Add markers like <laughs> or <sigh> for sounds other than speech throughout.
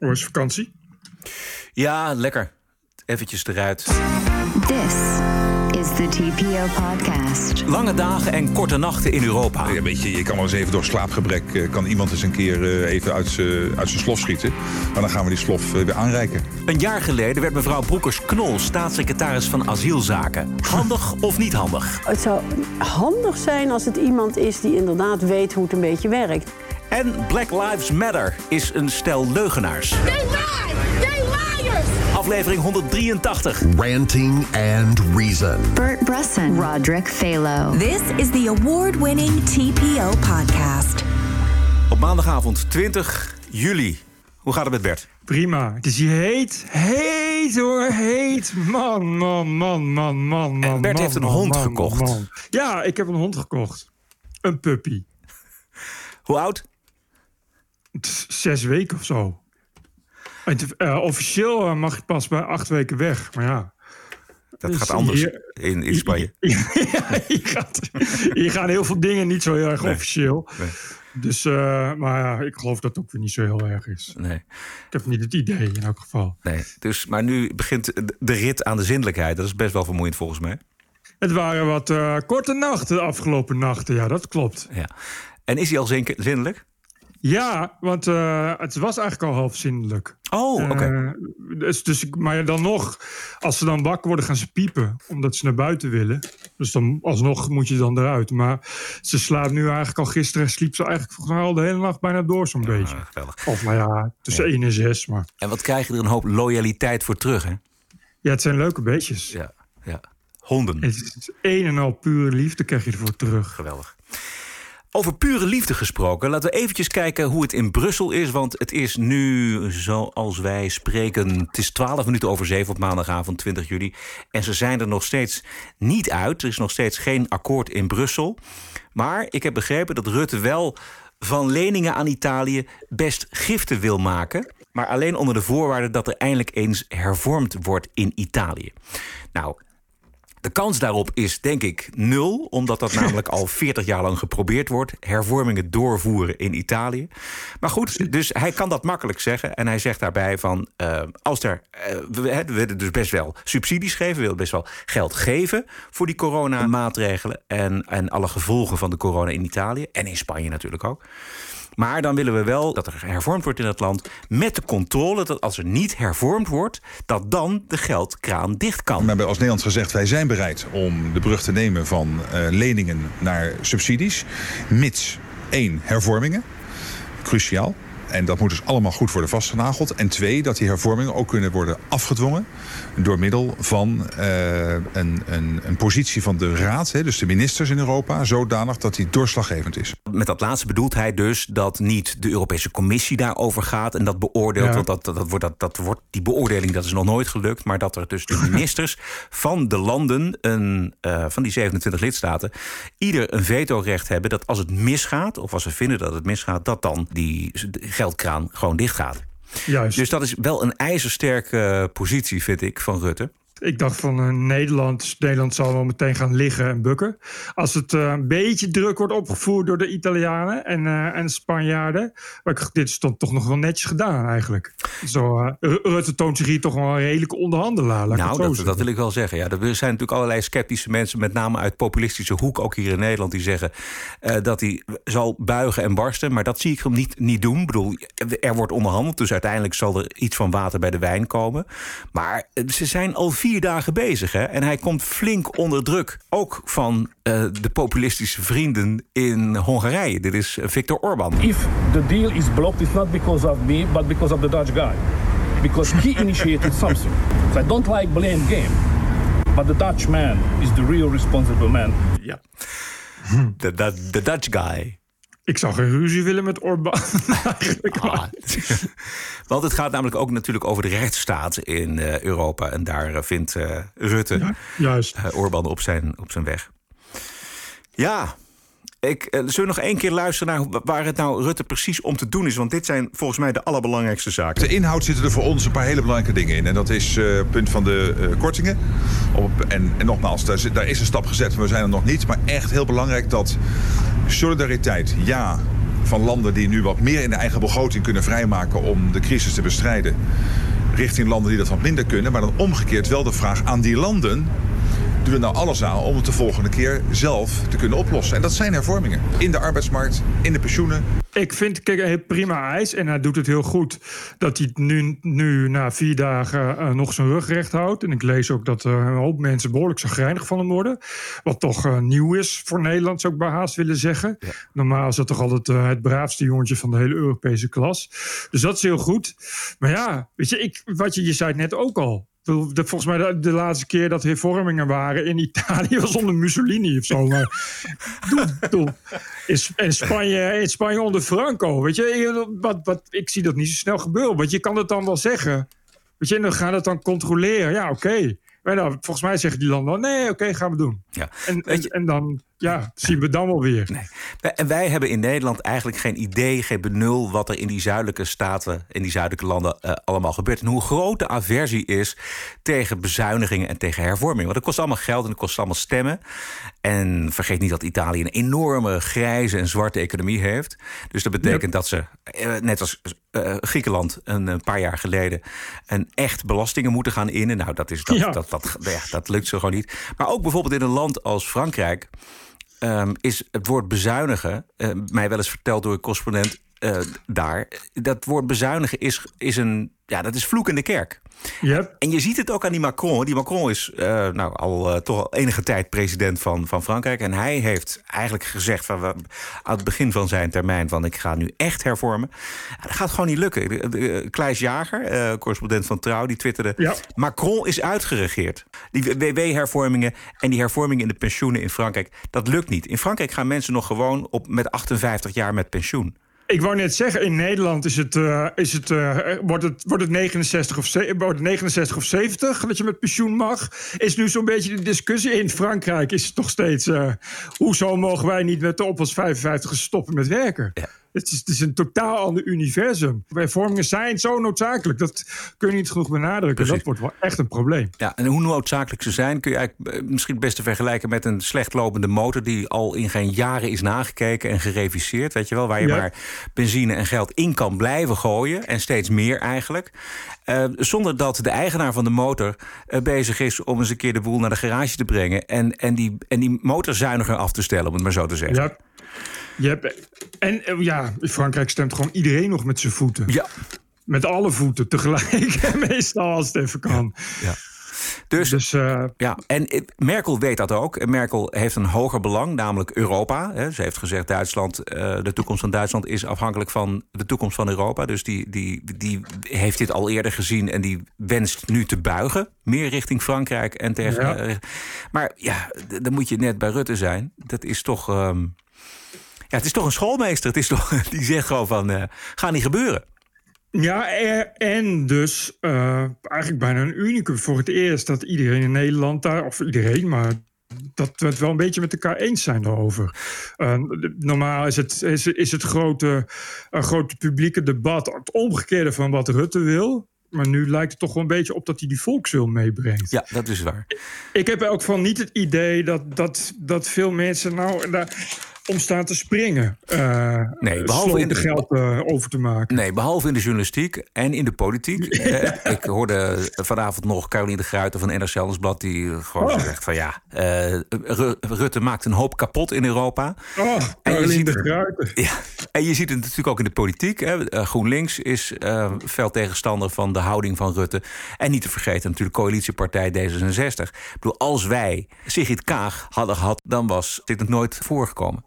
Hoe was vakantie? Ja, lekker. Eventjes eruit. This is the TPO podcast. Lange dagen en korte nachten in Europa. Ja, weet je, je kan wel eens even door slaapgebrek... eh, kan iemand eens een keer eh, even uit zijn uit zijn slof schieten. Maar dan gaan we die slof eh, weer aanreiken. Een jaar geleden werd mevrouw Broekers-Knol staatssecretaris van asielzaken. Handig <laughs> of niet handig? Het zou handig zijn als het iemand is die inderdaad weet hoe het een beetje werkt. En Black Lives Matter is een stel leugenaars. They lie! They liars! Aflevering 183. Ranting and Reason. Bert Bresson, Roderick Phalo. This is the award winning TPO podcast. Op maandagavond 20 juli. Hoe gaat het met Bert? Prima. Het is hier heet. Heet hoor, heet. Man, man, man, man, man, man. Bert man, heeft een man, hond man, gekocht. man. Ja, ik heb een hond gekocht. Een puppy. Hoe oud? Zes weken of zo. Eh, officieel eh, mag je pas bij acht weken weg. Maar ja. Dat Dus gaat anders in, in Spanje. <laughs> Ja, hier, gaat, hier gaan heel veel dingen niet zo heel erg Nee. officieel. Nee. Dus, eh, maar ja, ik geloof dat het ook weer niet zo heel erg is. Nee, Ik heb niet het idee in elk geval. nee. Dus, maar nu begint de- rit aan de zindelijkheid. Dat is best wel vermoeiend volgens mij. Het waren wat korte nachten de afgelopen nachten. Ja, dat klopt. Ja. En is hij al zin- zindelijk? Ja, want eh, het was eigenlijk al half zindelijk. Oh, oké. Eh, dus, dus, ik- maar dan nog, als ze dan wakker worden, gaan ze piepen. Omdat ze naar buiten willen. Dus dan alsnog moet je dan eruit. Maar ze slaapt nu eigenlijk al gisteren. Sliep ze eigenlijk volgens mij al de hele nacht bijna door zo'n beetje. Ah, geweldig. Of nou ja, tussen 1 en 6. Maar En wat krijg je er een hoop loyaliteit voor terug, hè? ja, het zijn leuke beestjes. Ja, ja. Honden. Het is een en al pure liefde krijg je ervoor terug. Geweldig. Over pure liefde gesproken, laten we eventjes kijken hoe het in Brussel is. Want het is nu, zoals wij spreken, het is 12 minuten over 7 op maandagavond 20 juli. En ze zijn er nog steeds niet uit. Er is nog steeds geen akkoord in Brussel. Maar ik heb begrepen dat Rutte wel van leningen aan Italië best giften wil maken. Maar alleen onder de voorwaarde dat er eindelijk eens hervormd wordt in Italië. Nou, de kans daarop is denk ik nul, omdat dat namelijk al <laughs> 40 jaar lang geprobeerd wordt. Hervormingen doorvoeren in Italië. Maar goed, dus hij kan dat makkelijk zeggen. En hij zegt daarbij van, eh, als er, eh, we, we willen dus best wel subsidies geven. We willen best wel geld geven voor die coronamaatregelen. En, en alle gevolgen van de corona in Italië. En in Spanje natuurlijk ook. Maar dan willen we wel dat er hervormd wordt in het land. Met de controle dat als er niet hervormd wordt, dat dan de geldkraan dicht kan. We hebben als Nederland gezegd, wij zijn bereid om de brug te nemen van eh, leningen naar subsidies. Mits één, hervormingen. Cruciaal. En dat moet dus allemaal goed worden vastgenageld. En twee, dat die hervormingen ook kunnen worden afgedwongen... door middel van eh, een, een, een positie van de Raad, hè, dus de ministers in Europa... zodanig dat die doorslaggevend is. Met dat laatste bedoelt hij dus dat niet de Europese Commissie daarover gaat en dat beoordeelt. Ja. Want dat, dat, dat wordt, dat, dat wordt, die beoordeling dat is nog nooit gelukt. Maar dat er dus de ministers van de landen, een, eh, van die 27 lidstaten, ieder een vetorecht hebben dat als het misgaat, of als ze vinden dat het misgaat, dat dan die geldkraan gewoon dichtgaat. Dus dat is wel een ijzersterke positie, vind ik, van Rutte. Ik dacht van eh, Nederland, Nederland zal wel meteen gaan liggen en bukken. Als het eh, een beetje druk wordt opgevoerd door de Italianen en, eh, en de Spanjaarden. Maar ik dit is dan toch nog wel netjes gedaan eigenlijk. Zo, Ru- Rutte toont zich hier toch wel een redelijke onderhandelaar. Nou, zo dat, wil ik wel zeggen. Ja, er zijn natuurlijk allerlei sceptische mensen, met name uit populistische hoek, ook hier in Nederland, die zeggen dat hij zal buigen en barsten. Maar dat zie ik hem niet, niet doen. Ik bedoel, er wordt onderhandeld, dus uiteindelijk zal er iets van water bij de wijn komen. Maar ze zijn al vier dagen bezig, hè? En hij komt flink onder druk. Ook van eh, de populistische vrienden in Hongarije. Dit is Viktor Orban. if the deal is blocked, it's not because of me, but because of the Dutch guy. Because he <laughs> initiated something. So I don't like blame game. But the Dutch man is the real responsible man. Ja. De, de, de Dutch guy. Ik zou geen ruzie willen met Orbán. <laughs> Ah, <laughs> Want het gaat namelijk ook natuurlijk over de rechtsstaat in eh, Europa. En daar eh, vindt eh, Rutte Juist. Orbán op zijn, op zijn weg. Ja, ik, eh, zullen we nog één keer luisteren naar waar het nou Rutte precies om te doen is? Want dit zijn volgens mij de allerbelangrijkste zaken. De inhoud zitten er voor ons een paar hele belangrijke dingen in. En dat is eh, het punt van de eh, kortingen. Op, en, en nogmaals, daar, daar is een stap gezet, maar we zijn er nog niet. Maar echt heel belangrijk dat solidariteit, ja, van landen die nu wat meer in de eigen begroting kunnen vrijmaken om de crisis te bestrijden, richting landen die dat wat minder kunnen. Maar dan omgekeerd wel de vraag aan die landen doen we nou alles aan om het de volgende keer zelf te kunnen oplossen. En dat zijn hervormingen. In de arbeidsmarkt, in de pensioenen. Ik vind, kijk, een prima eis. En hij doet het heel goed dat hij nu, nu na vier dagen uh, nog zijn rug recht houdt. En ik lees ook dat uh, een hoop mensen behoorlijk zagrijnig van hem worden. Wat toch uh, nieuw is voor Nederland, zou ik bij haast willen zeggen. Ja. Normaal is dat toch altijd het braafste jongetje van de hele Europese klas. Dus dat is heel goed. Maar ja, weet je, ik, wat je, je zei het net ook al. De, volgens mij de, de, laatste keer dat hervormingen waren in Italië was onder Mussolini of zo. Maar <laughs> doe, doe. In, Spanje, in Spanje onder Franco. Weet je, wat, wat, ik zie dat niet zo snel gebeuren. Want je kan het dan wel zeggen. Weet je, en dan gaat het dan controleren. Ja, oké. Okay. Maar nou, volgens mij zeggen die landen: nee, oké, okay, gaan we doen. Ja. En, en, en dan ja, zien we dan wel weer. Nee. En wij hebben in Nederland eigenlijk geen idee, geen benul... wat er in die zuidelijke staten, in die zuidelijke landen uh, allemaal gebeurt. En hoe groot de aversie is tegen bezuinigingen en tegen hervormingen. Want het kost allemaal geld en het kost allemaal stemmen. En vergeet niet dat Italië een enorme grijze en zwarte economie heeft. Dus dat betekent dat ze, uh, net als uh, Griekenland een, een, paar jaar geleden... een echt belastingen moeten gaan innen. Nou, dat, is, dat, ja. dat, dat, dat, dat lukt zo gewoon niet. Maar ook bijvoorbeeld in een land als Frankrijk... Um, is het woord bezuinigen, uh, mij wel eens verteld door een correspondent uh, daar. Dat woord bezuinigen is, is een, ja, dat is vloek in de kerk. Yep. En je ziet het ook aan die Macron. Die Macron is uh, nou, al uh, toch al enige tijd president van, van Frankrijk. En hij heeft eigenlijk gezegd van, aan het begin van zijn termijn... van ik ga nu echt hervormen. Ja, dat gaat gewoon niet lukken. Kleis Jager, correspondent van Trouw, die twitterde... Ja. Macron is uitgeregeerd. Die WW-hervormingen en die hervormingen in de pensioenen in Frankrijk... dat lukt niet. In Frankrijk gaan mensen nog gewoon op, met 58 jaar met pensioen. Ik wou net zeggen, in Nederland is het, uh, is het, uh, wordt, het, wordt, het 69 of wordt het 69 of 70 dat je met pensioen mag. Is nu zo'n beetje de discussie. In Frankrijk is het nog steeds... Uh, hoezo mogen wij niet met de op als 55 stoppen met werken? Ja. Het is, het is, een totaal ander universum. Hervormingen zijn zo noodzakelijk. Dat kun je niet genoeg benadrukken. Precies. Dat wordt wel echt een probleem. Ja, en hoe noodzakelijk ze zijn... kun je eigenlijk misschien het beste vergelijken met een slecht lopende motor... die al in geen jaren is nagekeken en gereviseerd. Weet je wel, waar je ja. maar benzine en geld in kan blijven gooien. En steeds meer eigenlijk. Uh, zonder dat de eigenaar van de motor uh, bezig is... om eens een keer de boel naar de garage te brengen... en, en, die, en die motor zuiniger af te stellen, om het maar zo te zeggen. Ja. Je hebt, en ja, in Frankrijk stemt gewoon iedereen nog met zijn voeten. Ja. Met alle voeten tegelijk. <laughs> Meestal als het even kan. Ja. Dus, dus uh, ja, en Merkel weet dat ook. En Merkel heeft een hoger belang, namelijk Europa. Ze heeft gezegd: Duitsland, de toekomst van Duitsland is afhankelijk van de toekomst van Europa. Dus die, die, die heeft dit al eerder gezien en die wenst nu te buigen. Meer richting Frankrijk en tegen. Ja. Maar ja, dan moet je net bij Rutte zijn. Dat is toch. Um, ja, het is toch een schoolmeester. Het is toch, <laughs> die zegt gewoon van, uh, ga niet gebeuren. Ja, en dus uh, eigenlijk bijna een unicum voor het eerst... dat iedereen in Nederland daar, of iedereen, maar dat we het wel een beetje met elkaar eens zijn daarover. Uh, normaal is het, is, is het grote, uh, grote publieke debat het omgekeerde van wat Rutte wil. Maar nu lijkt het toch wel een beetje op dat hij die volkswil meebrengt. Ja, dat is waar. Ik heb ook van niet het idee dat, dat, dat veel mensen nou... Daar, om staan te springen. Uh, nee, behalve in de geld uh, over te maken. Nee, behalve in de journalistiek en in de politiek. <laughs> Ja. Ik hoorde vanavond nog Caroline de Gruiter van NRC Handelsblad... die gewoon oh. zegt van ja, Rutte maakt een hoop kapot in Europa. Oh, en je ziet, de. <laughs> Ja, en je ziet het natuurlijk ook in de politiek. Hè. GroenLinks is fel tegenstander van de houding van Rutte. En niet te vergeten natuurlijk coalitiepartij D66. Ik bedoel, als wij Sigrid Kaag hadden gehad... dan was dit nooit voorgekomen.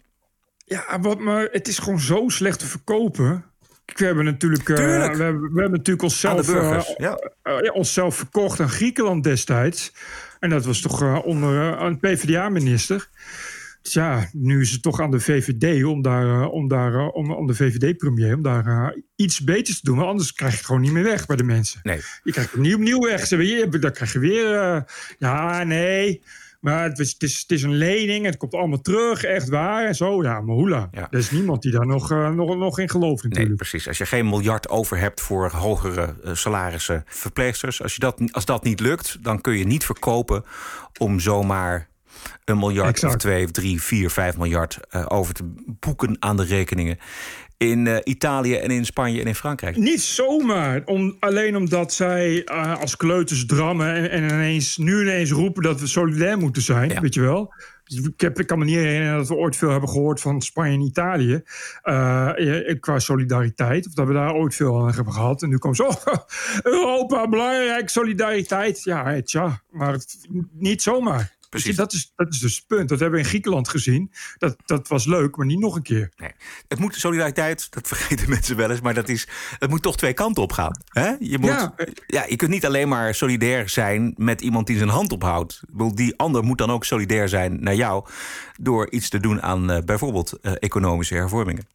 Ja, wat, maar het is gewoon zo slecht te verkopen. We hebben natuurlijk, uh, we, hebben, we hebben natuurlijk onszelf, uh, ja. uh, onszelf verkocht aan Griekenland destijds. En dat was toch onder een PvdA-minister. Dus ja, nu is het toch aan de VVD om daar, om daar, om, om de VVD-premier, om daar iets beters te doen. Want anders krijg je het gewoon niet meer weg bij de mensen. Nee. Je krijgt het opnieuw, opnieuw weg. Ze, je, dan krijg je weer, ja, nee. Maar het is, het, is, het is een lening, het komt allemaal terug, echt waar. En zo, ja, maar hoela. Ja. Er is niemand die daar nog, uh, nog, nog in gelooft natuurlijk. Nee, precies. Als je geen miljard over hebt voor hogere uh, salarissen verpleegsters... Als, je dat, als dat niet lukt, dan kun je niet verkopen om zomaar een miljard Exact. of twee, of drie, vier, vijf miljard eh, over te boeken aan de rekeningen. In eh, Italië en in Spanje en in Frankrijk. Niet zomaar. Om, alleen omdat zij eh, als kleuters drammen en, en ineens, nu ineens roepen dat we solidair moeten zijn. Ja. Weet je wel? Ik, heb, ik kan me niet herinneren dat we ooit veel hebben gehoord van Spanje en Italië. eh, qua solidariteit. Of dat we daar ooit veel aan hebben gehad. En nu komt zo. <laughs> Oh, Europa, belangrijk, solidariteit. Ja, tja, maar het- niet zomaar. Precies. Dat is, dat is dus het punt. Dat hebben we in Griekenland gezien. Dat, dat was leuk, maar niet nog een keer. Nee. Het moet solidariteit, dat <laughs> vergeten mensen wel eens, maar dat is, het moet toch twee kanten op gaan. Hè? Je, moet, ja. Ja. je kunt niet alleen maar solidair zijn met iemand die zijn hand ophoudt. Die ander moet dan ook solidair zijn naar jou door iets te doen aan eh, bijvoorbeeld eh, economische hervormingen.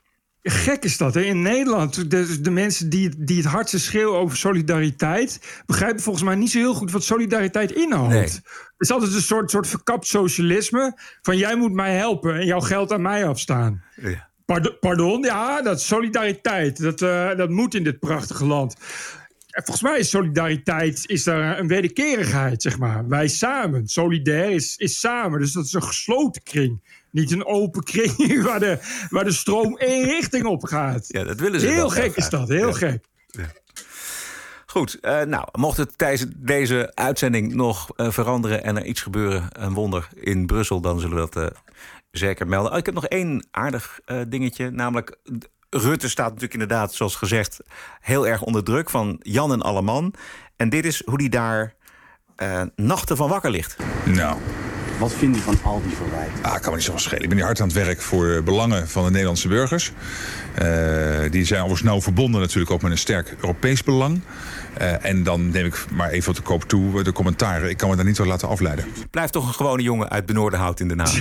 Gek is dat, hè? In Nederland, de, de mensen die, die het hardste schreeuwen over solidariteit... begrijpen volgens mij niet zo heel goed wat solidariteit inhoudt. Nee. Het is altijd een soort, soort verkapt socialisme... van jij moet mij helpen en jouw geld aan mij afstaan. Ja. Pardon, pardon? ja, dat solidariteit. Dat, eh, dat moet in dit prachtige land. En volgens mij is solidariteit is daar een wederkerigheid, zeg maar. Wij samen. Solidair is, is samen. Dus dat is een gesloten kring. Niet een open kring <laughs> waar de, waar de stroom één richting op gaat. Ja, dat willen ze Heel wel gek is dat, heel Ja. gek. Goed, eh, nou, mocht het tijdens deze uitzending nog eh, veranderen en er iets gebeuren, een wonder in Brussel, dan zullen we dat eh, zeker melden. Oh, ik heb nog één aardig eh, dingetje, namelijk Rutte staat natuurlijk inderdaad, zoals gezegd, heel erg onder druk van Jan en Alleman. En dit is hoe die daar eh, nachten van wakker ligt. Nou, Wat vind je van al die verwijten? ah, kan me niet zo schelen. Ik ben hier hard aan het werk voor de belangen van de Nederlandse burgers. Eh, die zijn overigens nauw verbonden natuurlijk ook met een sterk Europees belang. Eh, en dan neem ik maar even op de koop toe de commentaren. Ik kan me daar niet door laten afleiden. Blijft toch een gewone jongen uit Benoordenhout in Den Haag. <laughs>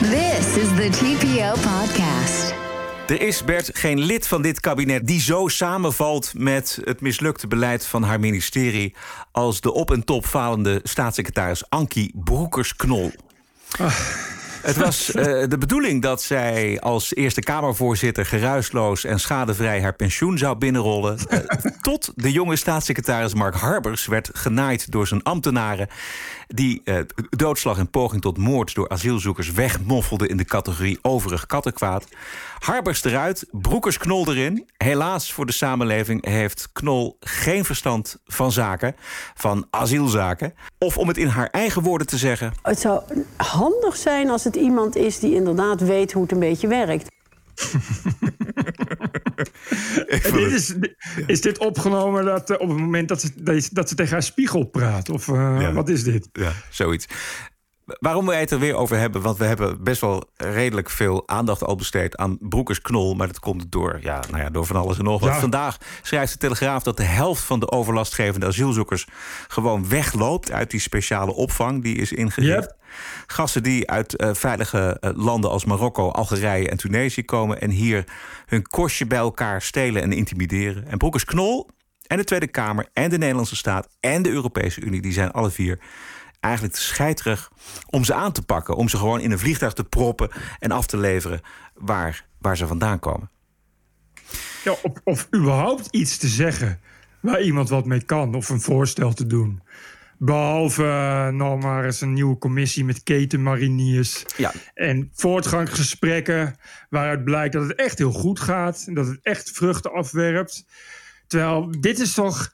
This is the TPO podcast. Er is, Bert, geen lid van dit kabinet die zo samenvalt met het mislukte beleid van haar ministerie als de op en top falende staatssecretaris Ankie Broekers-Knol. Het was eh, de bedoeling dat zij als Eerste Kamervoorzitter geruisloos en schadevrij haar pensioen zou binnenrollen. eh, tot de jonge staatssecretaris Mark Harbers werd genaaid door zijn ambtenaren. Die eh, doodslag en poging tot moord door asielzoekers wegmoffelde in de categorie overig kattenkwaad. Harbers eruit, Broekers Knol erin. Helaas voor de samenleving heeft Knol geen verstand van zaken, van asielzaken. Of om het in haar eigen woorden te zeggen, Het zou handig zijn als het iemand is die inderdaad weet hoe het een beetje werkt. <laughs> En dit is, is dit opgenomen dat, eh, op het moment dat ze, dat ze- tegen haar spiegel praat? Of eh, Ja. wat is dit? Ja, zoiets. Waarom wij het er weer over hebben, want we hebben best wel redelijk veel aandacht al besteed aan Broekers Knol. Maar dat komt door, ja, nou ja, door van alles en nog wat. Ja. Vandaag schrijft de Telegraaf dat de helft van de overlastgevende asielzoekers gewoon wegloopt uit die speciale opvang die is ingericht. Yep. Gasten die uit eh, veilige eh, landen als Marokko, Algerije en Tunesië komen en hier hun kostje bij elkaar stelen en intimideren. En Broekers Knol en de Tweede Kamer en de Nederlandse staat en de Europese Unie, die zijn alle vier eigenlijk te scheiterig om ze aan te pakken. Om ze gewoon in een vliegtuig te proppen en af te leveren waar, waar ze vandaan komen. Ja, of, of überhaupt iets te zeggen waar iemand wat mee kan. Of een voorstel te doen. Behalve eh, nou maar eens een nieuwe commissie met ketenmariniers. Ja. En voortgangsgesprekken waaruit blijkt dat het echt heel goed gaat. En dat het echt vruchten afwerpt. Terwijl dit is toch...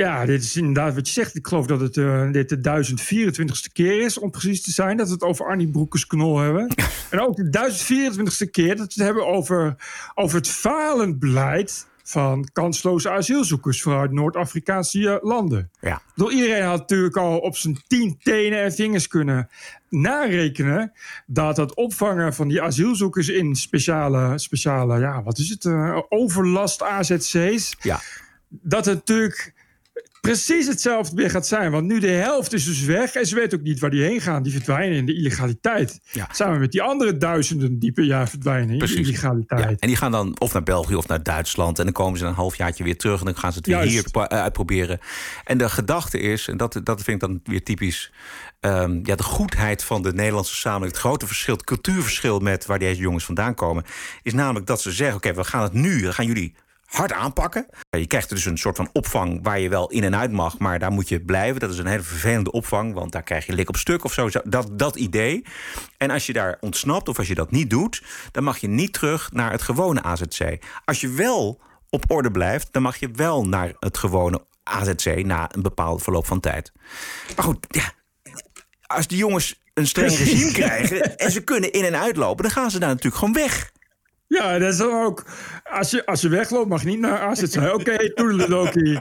Ja, dit is inderdaad wat je zegt. Ik geloof dat het eh, dit de 1024ste keer is, om precies te zijn, dat we het over Arnie Broekers knol hebben. <laughs> en ook de 1024ste keer dat we het hebben over, over het falend beleid van kansloze asielzoekers vanuit Noord-Afrikaanse eh, landen. Ja. Door iedereen had natuurlijk al op zijn tien tenen en vingers kunnen narekenen dat het opvangen van die asielzoekers in speciale, speciale ja, wat is het, eh, overlast AZC's, Ja. dat het natuurlijk precies hetzelfde weer gaat zijn. Want nu de helft is dus weg en ze weten ook niet waar die heen gaan. Die verdwijnen in de illegaliteit. Ja. Samen met die andere duizenden die per jaar verdwijnen in de illegaliteit. Ja, en die gaan dan of naar België of naar Duitsland. En dan komen ze een halfjaartje weer terug. En dan gaan ze het weer Juist. hier eh, uitproberen. En de gedachte is, en dat, dat vind ik dan weer typisch. ehm, ja, de goedheid van de Nederlandse samenleving. Het grote verschil, het cultuurverschil met waar deze jongens vandaan komen. Is namelijk dat ze zeggen: oké, we gaan het nu. Dan gaan jullie hard aanpakken. Je krijgt dus een soort van opvang waar je wel in en uit mag, maar daar moet je blijven. Dat is een hele vervelende opvang, want daar krijg je lik op stuk of zo. Dat, dat idee. En als je daar ontsnapt of als je dat niet doet, dan mag je niet terug naar het gewone AZC. Als je wel op orde blijft, dan mag je wel naar het gewone AZC na een bepaald verloop van tijd. Maar goed, ja, als die jongens een streng regime krijgen en ze kunnen in en uitlopen, dan gaan ze daar natuurlijk gewoon weg. Ja, dat is dan ook. Als je, als je wegloopt, mag je niet naar AZC. Oké, <laughs> okay, toedeledokie.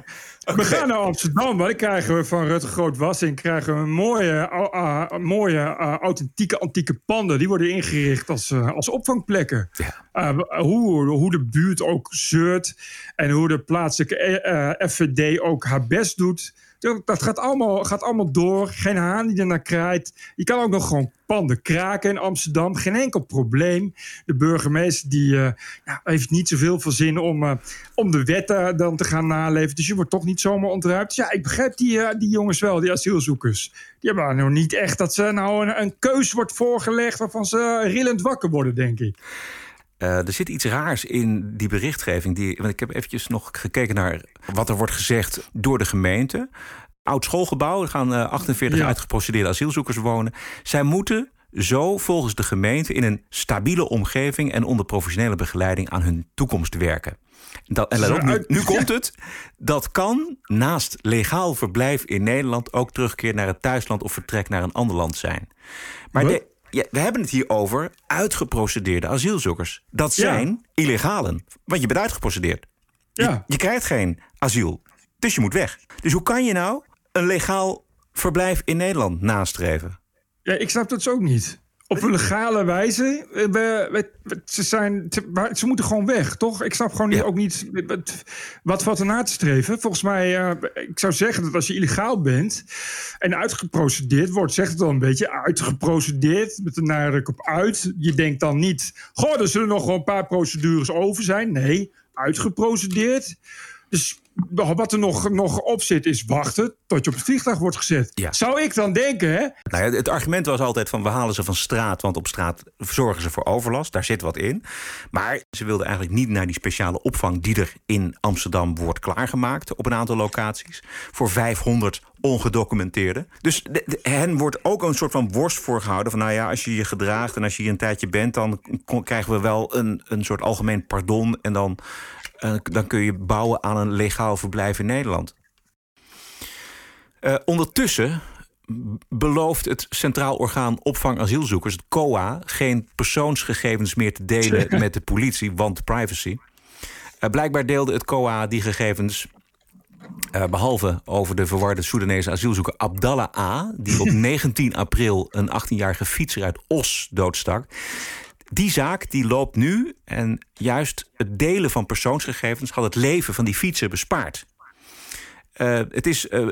We gaan naar Amsterdam, maar dan krijgen we van Rutte Groot Wassing krijgen we mooie, uh, mooie uh, authentieke antieke panden. Die worden ingericht als, uh, als opvangplekken. Ja. hoe, hoe de buurt ook zeurt en hoe de plaatselijke FVD ook haar best doet dat gaat allemaal, gaat allemaal door. Geen haan die er naar kraait. Je kan ook nog gewoon panden kraken in Amsterdam. Geen enkel probleem. De burgemeester die, ja, heeft niet zoveel van zin om, uh, om de wetten dan te gaan naleven. Dus je wordt toch niet zomaar ontruimd. Dus ja, ik begrijp die, uh, die jongens wel, die asielzoekers. Die hebben nog niet echt dat ze nou een, een keus wordt voorgelegd... waarvan ze rillend wakker worden, denk ik. Uh, er zit iets raars in die berichtgeving. Die, want ik heb eventjes nog gekeken naar wat er wordt gezegd door de gemeente. Oud schoolgebouw, er gaan uh, 48 ja. uitgeprocedeerde asielzoekers wonen. Zij moeten zo volgens de gemeente in een stabiele omgeving en onder professionele begeleiding aan hun toekomst werken. Dat, en op, nu, nu <laughs> komt het. Dat kan naast legaal verblijf in Nederland ook terugkeer naar het thuisland of vertrek naar een ander land zijn. Maar de, ja, we hebben het hier over uitgeprocedeerde asielzoekers. Dat zijn ja. illegalen. Want je bent uitgeprocedeerd. Ja. Je, je, krijgt geen asiel. Dus je moet weg. Dus hoe kan je nou een legaal verblijf in Nederland nastreven? Ja, ik snap dat ook niet op een legale wijze. We, we, ze, zijn, ze, moeten gewoon weg, toch? Ik snap gewoon niet, ook niet wat valt er na te streven. Volgens mij, uh, ik zou zeggen dat als je illegaal bent en uitgeprocedeerd wordt, zegt het dan een beetje uitgeprocedeerd met een nadruk op uit. Je denkt dan niet, goh, er zullen nog wel een paar procedures over zijn. Nee, uitgeprocedeerd. Dus wat er nog, nog op zit is wachten tot je op het vliegtuig wordt gezet. Ja. Zou ik dan denken, hè? Nou ja, het argument was altijd van we halen ze van straat... want op straat zorgen ze voor overlast, daar zit wat in. Maar ze wilden eigenlijk niet naar die speciale opvang... die er in Amsterdam wordt klaargemaakt op een aantal locaties... voor 500 ongedocumenteerden. Dus de, de, hen wordt ook een soort van worst voorgehouden... van nou ja, als je je gedraagt en als je hier een tijdje bent... dan krijgen we wel een, een soort algemeen pardon... en dan uh, dan kun je bouwen aan een legaal verblijf in Nederland. Uh, ondertussen belooft het Centraal Orgaan Opvang Asielzoekers, het COA, geen persoonsgegevens meer te delen met de politie, want privacy. Uh, blijkbaar deelde het COA die gegevens. Uh, behalve over de verwarde Soedanese asielzoeker Abdallah A., die op <laughs> 19 april een 18-jarige fietser uit Os doodstak die zaak die loopt nu en juist het delen van persoonsgegevens had het leven van die fietser bespaard. Uh, het is, uh,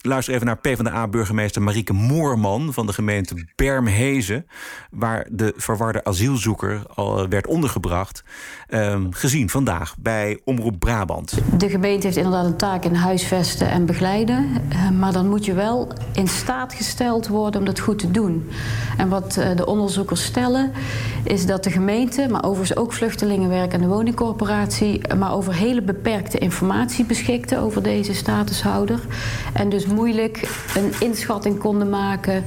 luister even naar PvdA-burgemeester Marieke Moorman van de gemeente Bermhezen, waar de verwarde asielzoeker al werd ondergebracht, uh, gezien vandaag bij Omroep Brabant. De gemeente heeft inderdaad een taak in huisvesten en begeleiden, eh, maar dan moet je wel in staat gesteld worden om dat goed te doen. En wat de onderzoekers stellen, is dat de gemeente, maar overigens ook Vluchtelingenwerk en de woningcorporatie, maar over hele beperkte informatie beschikte over deze deze statushouder. En dus moeilijk een inschatting konden maken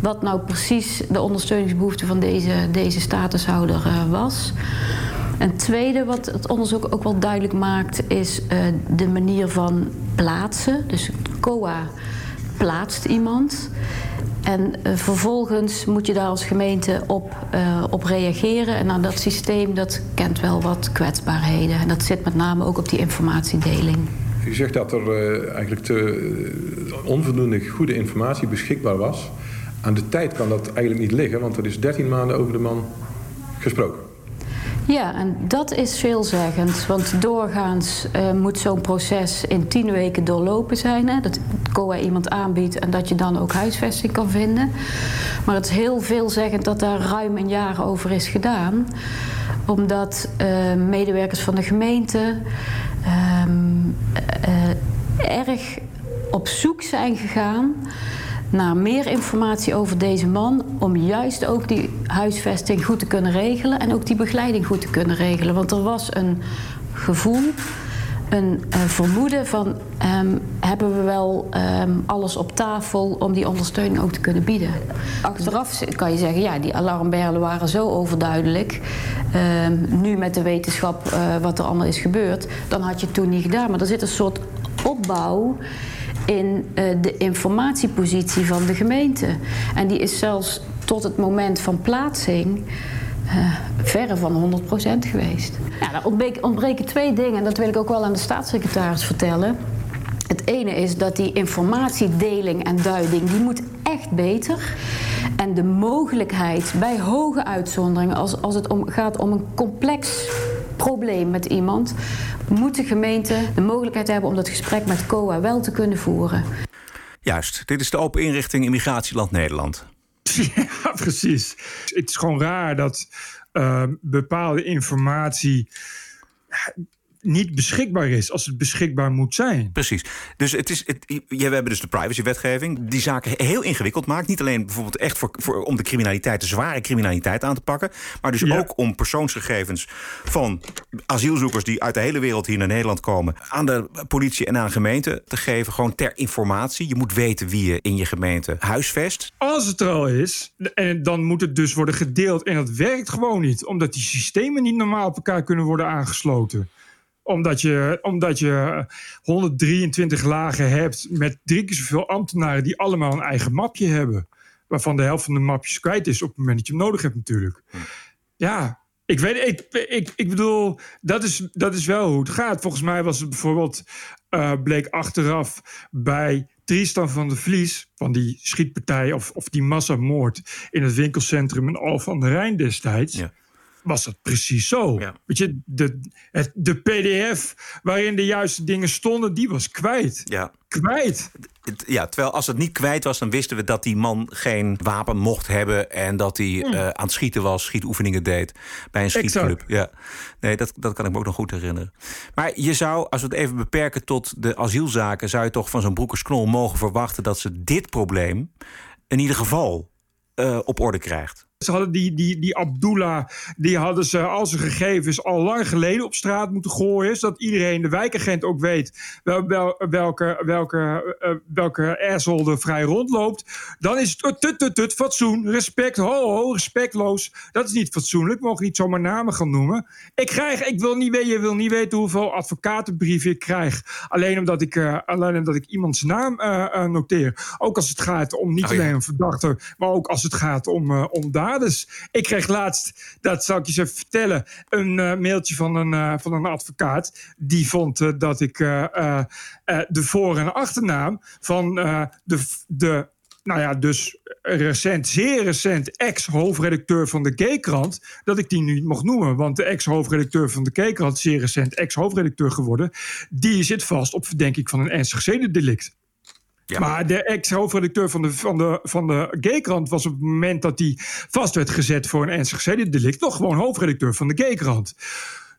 wat nou precies de ondersteuningsbehoefte van deze, deze statushouder uh, was. Een tweede wat het onderzoek ook wel duidelijk maakt, is uh, de manier van plaatsen. Dus COA plaatst iemand. En uh, vervolgens moet je daar als gemeente op, op reageren. En nou, dat systeem dat kent wel wat kwetsbaarheden. En dat zit met name ook op die informatiedeling. U zegt dat er uh, eigenlijk te uh, onvoldoende goede informatie beschikbaar was. Aan de tijd kan dat eigenlijk niet liggen, want er is 13 maanden over de man gesproken. Ja, en dat is veelzeggend. Want doorgaans uh, moet zo'n proces in tien weken doorlopen zijn. Hè? Dat COA iemand aanbiedt en dat je dan ook huisvesting kan vinden. Maar het is heel veelzeggend dat daar ruim een jaar over is gedaan. Omdat medewerkers van de gemeente um, uh, erg op zoek zijn gegaan naar meer informatie over deze man. Om juist ook die huisvesting goed te kunnen regelen. En ook die begeleiding goed te kunnen regelen. Want er was een gevoel een uh, vermoeden van um, hebben we wel um, alles op tafel om die ondersteuning ook te kunnen bieden. Achteraf kan je zeggen, ja, die alarmbellen waren zo overduidelijk. Um, nu met de wetenschap uh, wat er allemaal is gebeurd, dan had je het toen niet gedaan. Maar er zit een soort opbouw in uh, de informatiepositie van de gemeente. En die is zelfs tot het moment van plaatsing uh, verre van 100% geweest. Ja, er ontbreken, ontbreken twee dingen en dat wil ik ook wel aan de staatssecretaris vertellen. Het ene is dat die informatiedeling en duiding, die moet echt beter. En de mogelijkheid bij hoge uitzonderingen, als, als het om, gaat om een complex probleem met iemand, moet de gemeente de mogelijkheid hebben om dat gesprek met COA wel te kunnen voeren. Juist, dit is de open inrichting Immigratieland Nederland. <laughs> Ja, precies. Het is gewoon raar dat uh, bepaalde informatie niet beschikbaar is als het beschikbaar moet zijn. Precies. Dus het is, het, ja, we hebben dus de privacywetgeving die zaken heel ingewikkeld maakt. Niet alleen bijvoorbeeld echt voor, voor, om de criminaliteit, de zware criminaliteit aan te pakken, maar dus ja. ook om persoonsgegevens van asielzoekers die uit de hele wereld hier naar Nederland komen aan de politie en aan de gemeente te geven, gewoon ter informatie. Je moet weten wie je in je gemeente huisvest. Als het er al is, en dan moet het dus worden gedeeld en dat werkt gewoon niet, omdat die systemen niet normaal op elkaar kunnen worden aangesloten omdat je, omdat je 123 lagen hebt met drie keer zoveel ambtenaren die allemaal een eigen mapje hebben. Waarvan de helft van de mapjes kwijt is op het moment dat je hem nodig hebt natuurlijk. Ja, ik weet, ik, ik, ik bedoel, dat is, dat is wel hoe het gaat. Volgens mij was het bijvoorbeeld, uh, bleek achteraf bij Tristan van de Vlies, van die schietpartij of, of die massamoord in het winkelcentrum in Al van de Rijn destijds. Ja was dat precies zo. Ja. Weet je, de, het, de PDF waarin de juiste dingen stonden, die was kwijt. Ja. Kwijt. Ja, terwijl als het niet kwijt was, dan wisten we dat die man geen wapen mocht hebben en dat hij hmm. uh, aan het schieten was, schietoefeningen deed bij een schietclub. Ja. Nee, dat, dat kan ik me ook nog goed herinneren. Maar je zou, als we het even beperken tot de asielzaken, zou je toch van zo'n broekersknol mogen verwachten dat ze dit probleem in ieder geval uh, op orde krijgt. Ze hadden die, die, die Abdullah, die hadden ze al zijn gegevens al lang geleden op straat moeten gooien. Zodat iedereen, de wijkagent ook weet wel, wel, welke, welke, uh, welke asshole er vrij rondloopt. Dan is het tut, tut, tut, fatsoen, respect, ho, ho, respectloos. Dat is niet fatsoenlijk. We mogen niet zomaar namen gaan noemen. Ik krijg, ik wil niet je wil niet weten hoeveel advocatenbrieven ik krijg. Alleen omdat ik, uh, alleen omdat ik iemands naam uh, noteer. Ook als het gaat om niet oh, alleen een verdachte, maar ook als het gaat om, om daar ik kreeg laatst, dat zal ik je eens even vertellen, een uh, mailtje van een, uh, van een advocaat. Die vond uh, dat ik de voor- en achternaam van de, de nou ja, dus recent, zeer recent ex-hoofdredacteur van de G-krant, dat ik die nu mocht noemen. Want de ex-hoofdredacteur van de G-krant, zeer recent ex-hoofdredacteur geworden, die zit vast op verdenking van een ernstig zedendelict. Maar de ex-hoofdredacteur van de, van de, van de was op het moment dat hij vast werd gezet voor een ernstig zedendelict, toch gewoon hoofdredacteur van de G-krant.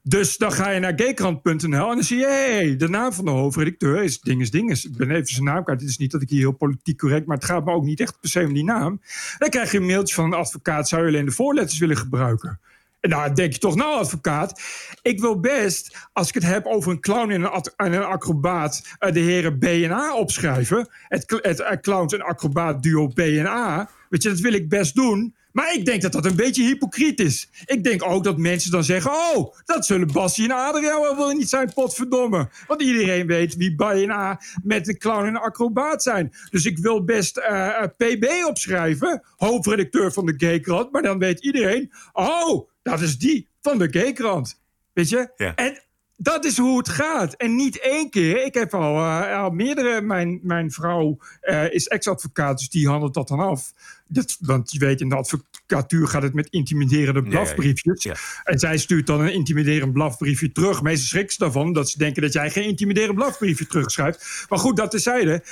Dus dan ga je naar gkrant.nl en dan zie je, hey, de naam van de hoofdredacteur is Dinges Dinges. Ik ben even zijn naam kwijt. Het is niet dat ik hier heel politiek correct, maar het gaat me ook niet echt per se om die naam. Dan krijg je een mailtje van een advocaat, zou je alleen de voorletters willen gebruiken? Nou, denk je toch, nou, advocaat, ik wil best, als ik het heb over een clown en een, en een acrobaat, uh, de heren B en A opschrijven. Het, het, het uh, clowns en acrobaat duo B en A. Weet je, dat wil ik best doen. Maar ik denk dat dat een beetje hypocriet is. Ik denk ook dat mensen dan zeggen: Oh, dat zullen Bassie en Adriaan wel, niet zijn, potverdomme. Want iedereen weet wie B en A met een clown en een acrobaat zijn. Dus ik wil best uh, PB opschrijven, hoofdredacteur van de Gaykrant. Maar dan weet iedereen: Oh, dat is die van de Gaykrant. Weet je? Ja. En dat is hoe het gaat. En niet één keer. Ik heb al, uh, al meerdere. Mijn, mijn vrouw uh, is ex-advocaat, dus die handelt dat dan af. Dat, want je weet, in de advocatuur gaat het met intimiderende blafbriefjes. Ja, ja. En zij stuurt dan een intimiderend blafbriefje terug. Meestal schrikt ze daarvan, dat ze denken dat jij geen intimiderend blafbriefje terugschrijft. Maar goed, dat tezijde.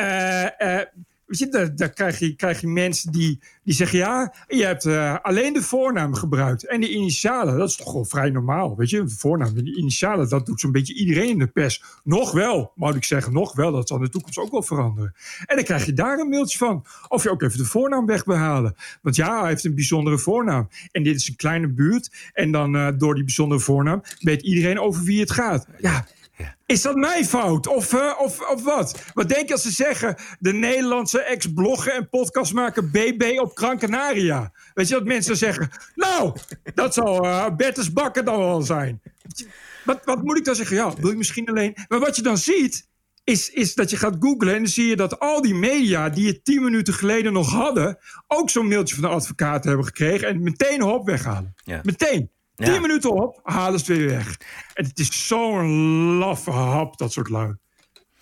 Uh, Weet je, daar, daar krijg, je, krijg je mensen die, die zeggen... ja, je hebt uh, alleen de voornaam gebruikt. En de initialen, dat is toch gewoon vrij normaal. Weet je, de voornaam en de initialen... dat doet zo'n beetje iedereen in de pers. Nog wel, moet ik zeggen, nog wel. Dat zal in de toekomst ook wel veranderen. En dan krijg je daar een mailtje van. Of je ook even de voornaam wegbehalen. Want ja, hij heeft een bijzondere voornaam. En dit is een kleine buurt. En dan uh, door die bijzondere voornaam... weet iedereen over wie het gaat. Ja, is dat mijn fout? Of, uh, of, of wat? Wat denk je als ze zeggen... de Nederlandse ex-blogger en podcastmaker BB op Gran Canaria? Weet je dat mensen zeggen... nou, dat zal uh, Bertus Bakker dan wel zijn. Wat, wat moet ik dan zeggen? Ja, wil je misschien alleen... Maar wat je dan ziet... Is, is dat je gaat googlen en dan zie je dat al die media... die het tien minuten geleden nog hadden... ook zo'n mailtje van de advocaat hebben gekregen... en meteen hop weghalen. Ja. Meteen. Ja. Tien minuten op, halen ze weer weg. En het is zo'n laffe hap, dat soort lui.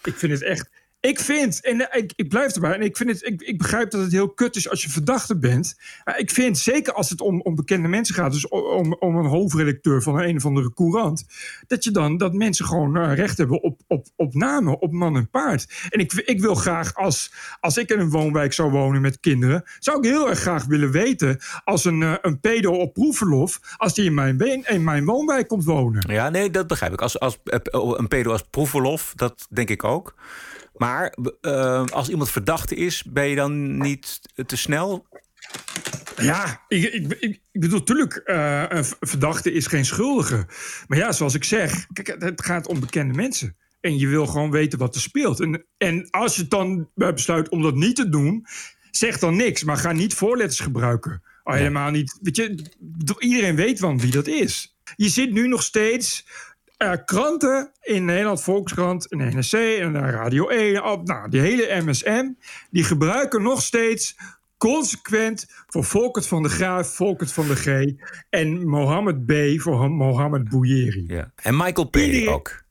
Ik vind het echt... Ik vind, en ik, ik blijf erbij, en ik, vind het, ik, ik begrijp dat het heel kut is als je verdachte bent. Maar ik vind, zeker als het om, om bekende mensen gaat, dus om, om een hoofdredacteur van een, of andere courant, dat je dan, dat mensen gewoon uh, recht hebben op, op, namen, op man en paard. En ik, ik wil graag, als, als ik in een woonwijk zou wonen met kinderen, zou ik heel erg graag willen weten, als een, uh, een pedo op proefverlof, als die in mijn, in mijn woonwijk komt wonen. Ja, nee, dat begrijp ik. Als, als, een pedo als proefverlof, dat denk ik ook. Maar uh, als iemand verdachte is, ben je dan niet te snel? Ja, ik, ik, ik bedoel, natuurlijk, uh, een verdachte is geen schuldige. Maar ja, zoals ik zeg, kijk, het gaat om bekende mensen. En je wil gewoon weten wat er speelt. En, en als je dan besluit om dat niet te doen, zeg dan niks. Maar ga niet voorletters gebruiken. Al helemaal niet. Weet je, iedereen weet wel wie dat is. Je zit nu nog steeds uh, kranten in Nederland, Volkskrant, en NRC en Radio 1, op, nou, die hele MSM, die gebruiken nog steeds consequent voor Volkert van de Graaf, Volkert van de G en Mohammed B voor Mohammed Bouyeri. Ja. En Michael P. Iedereen, ook.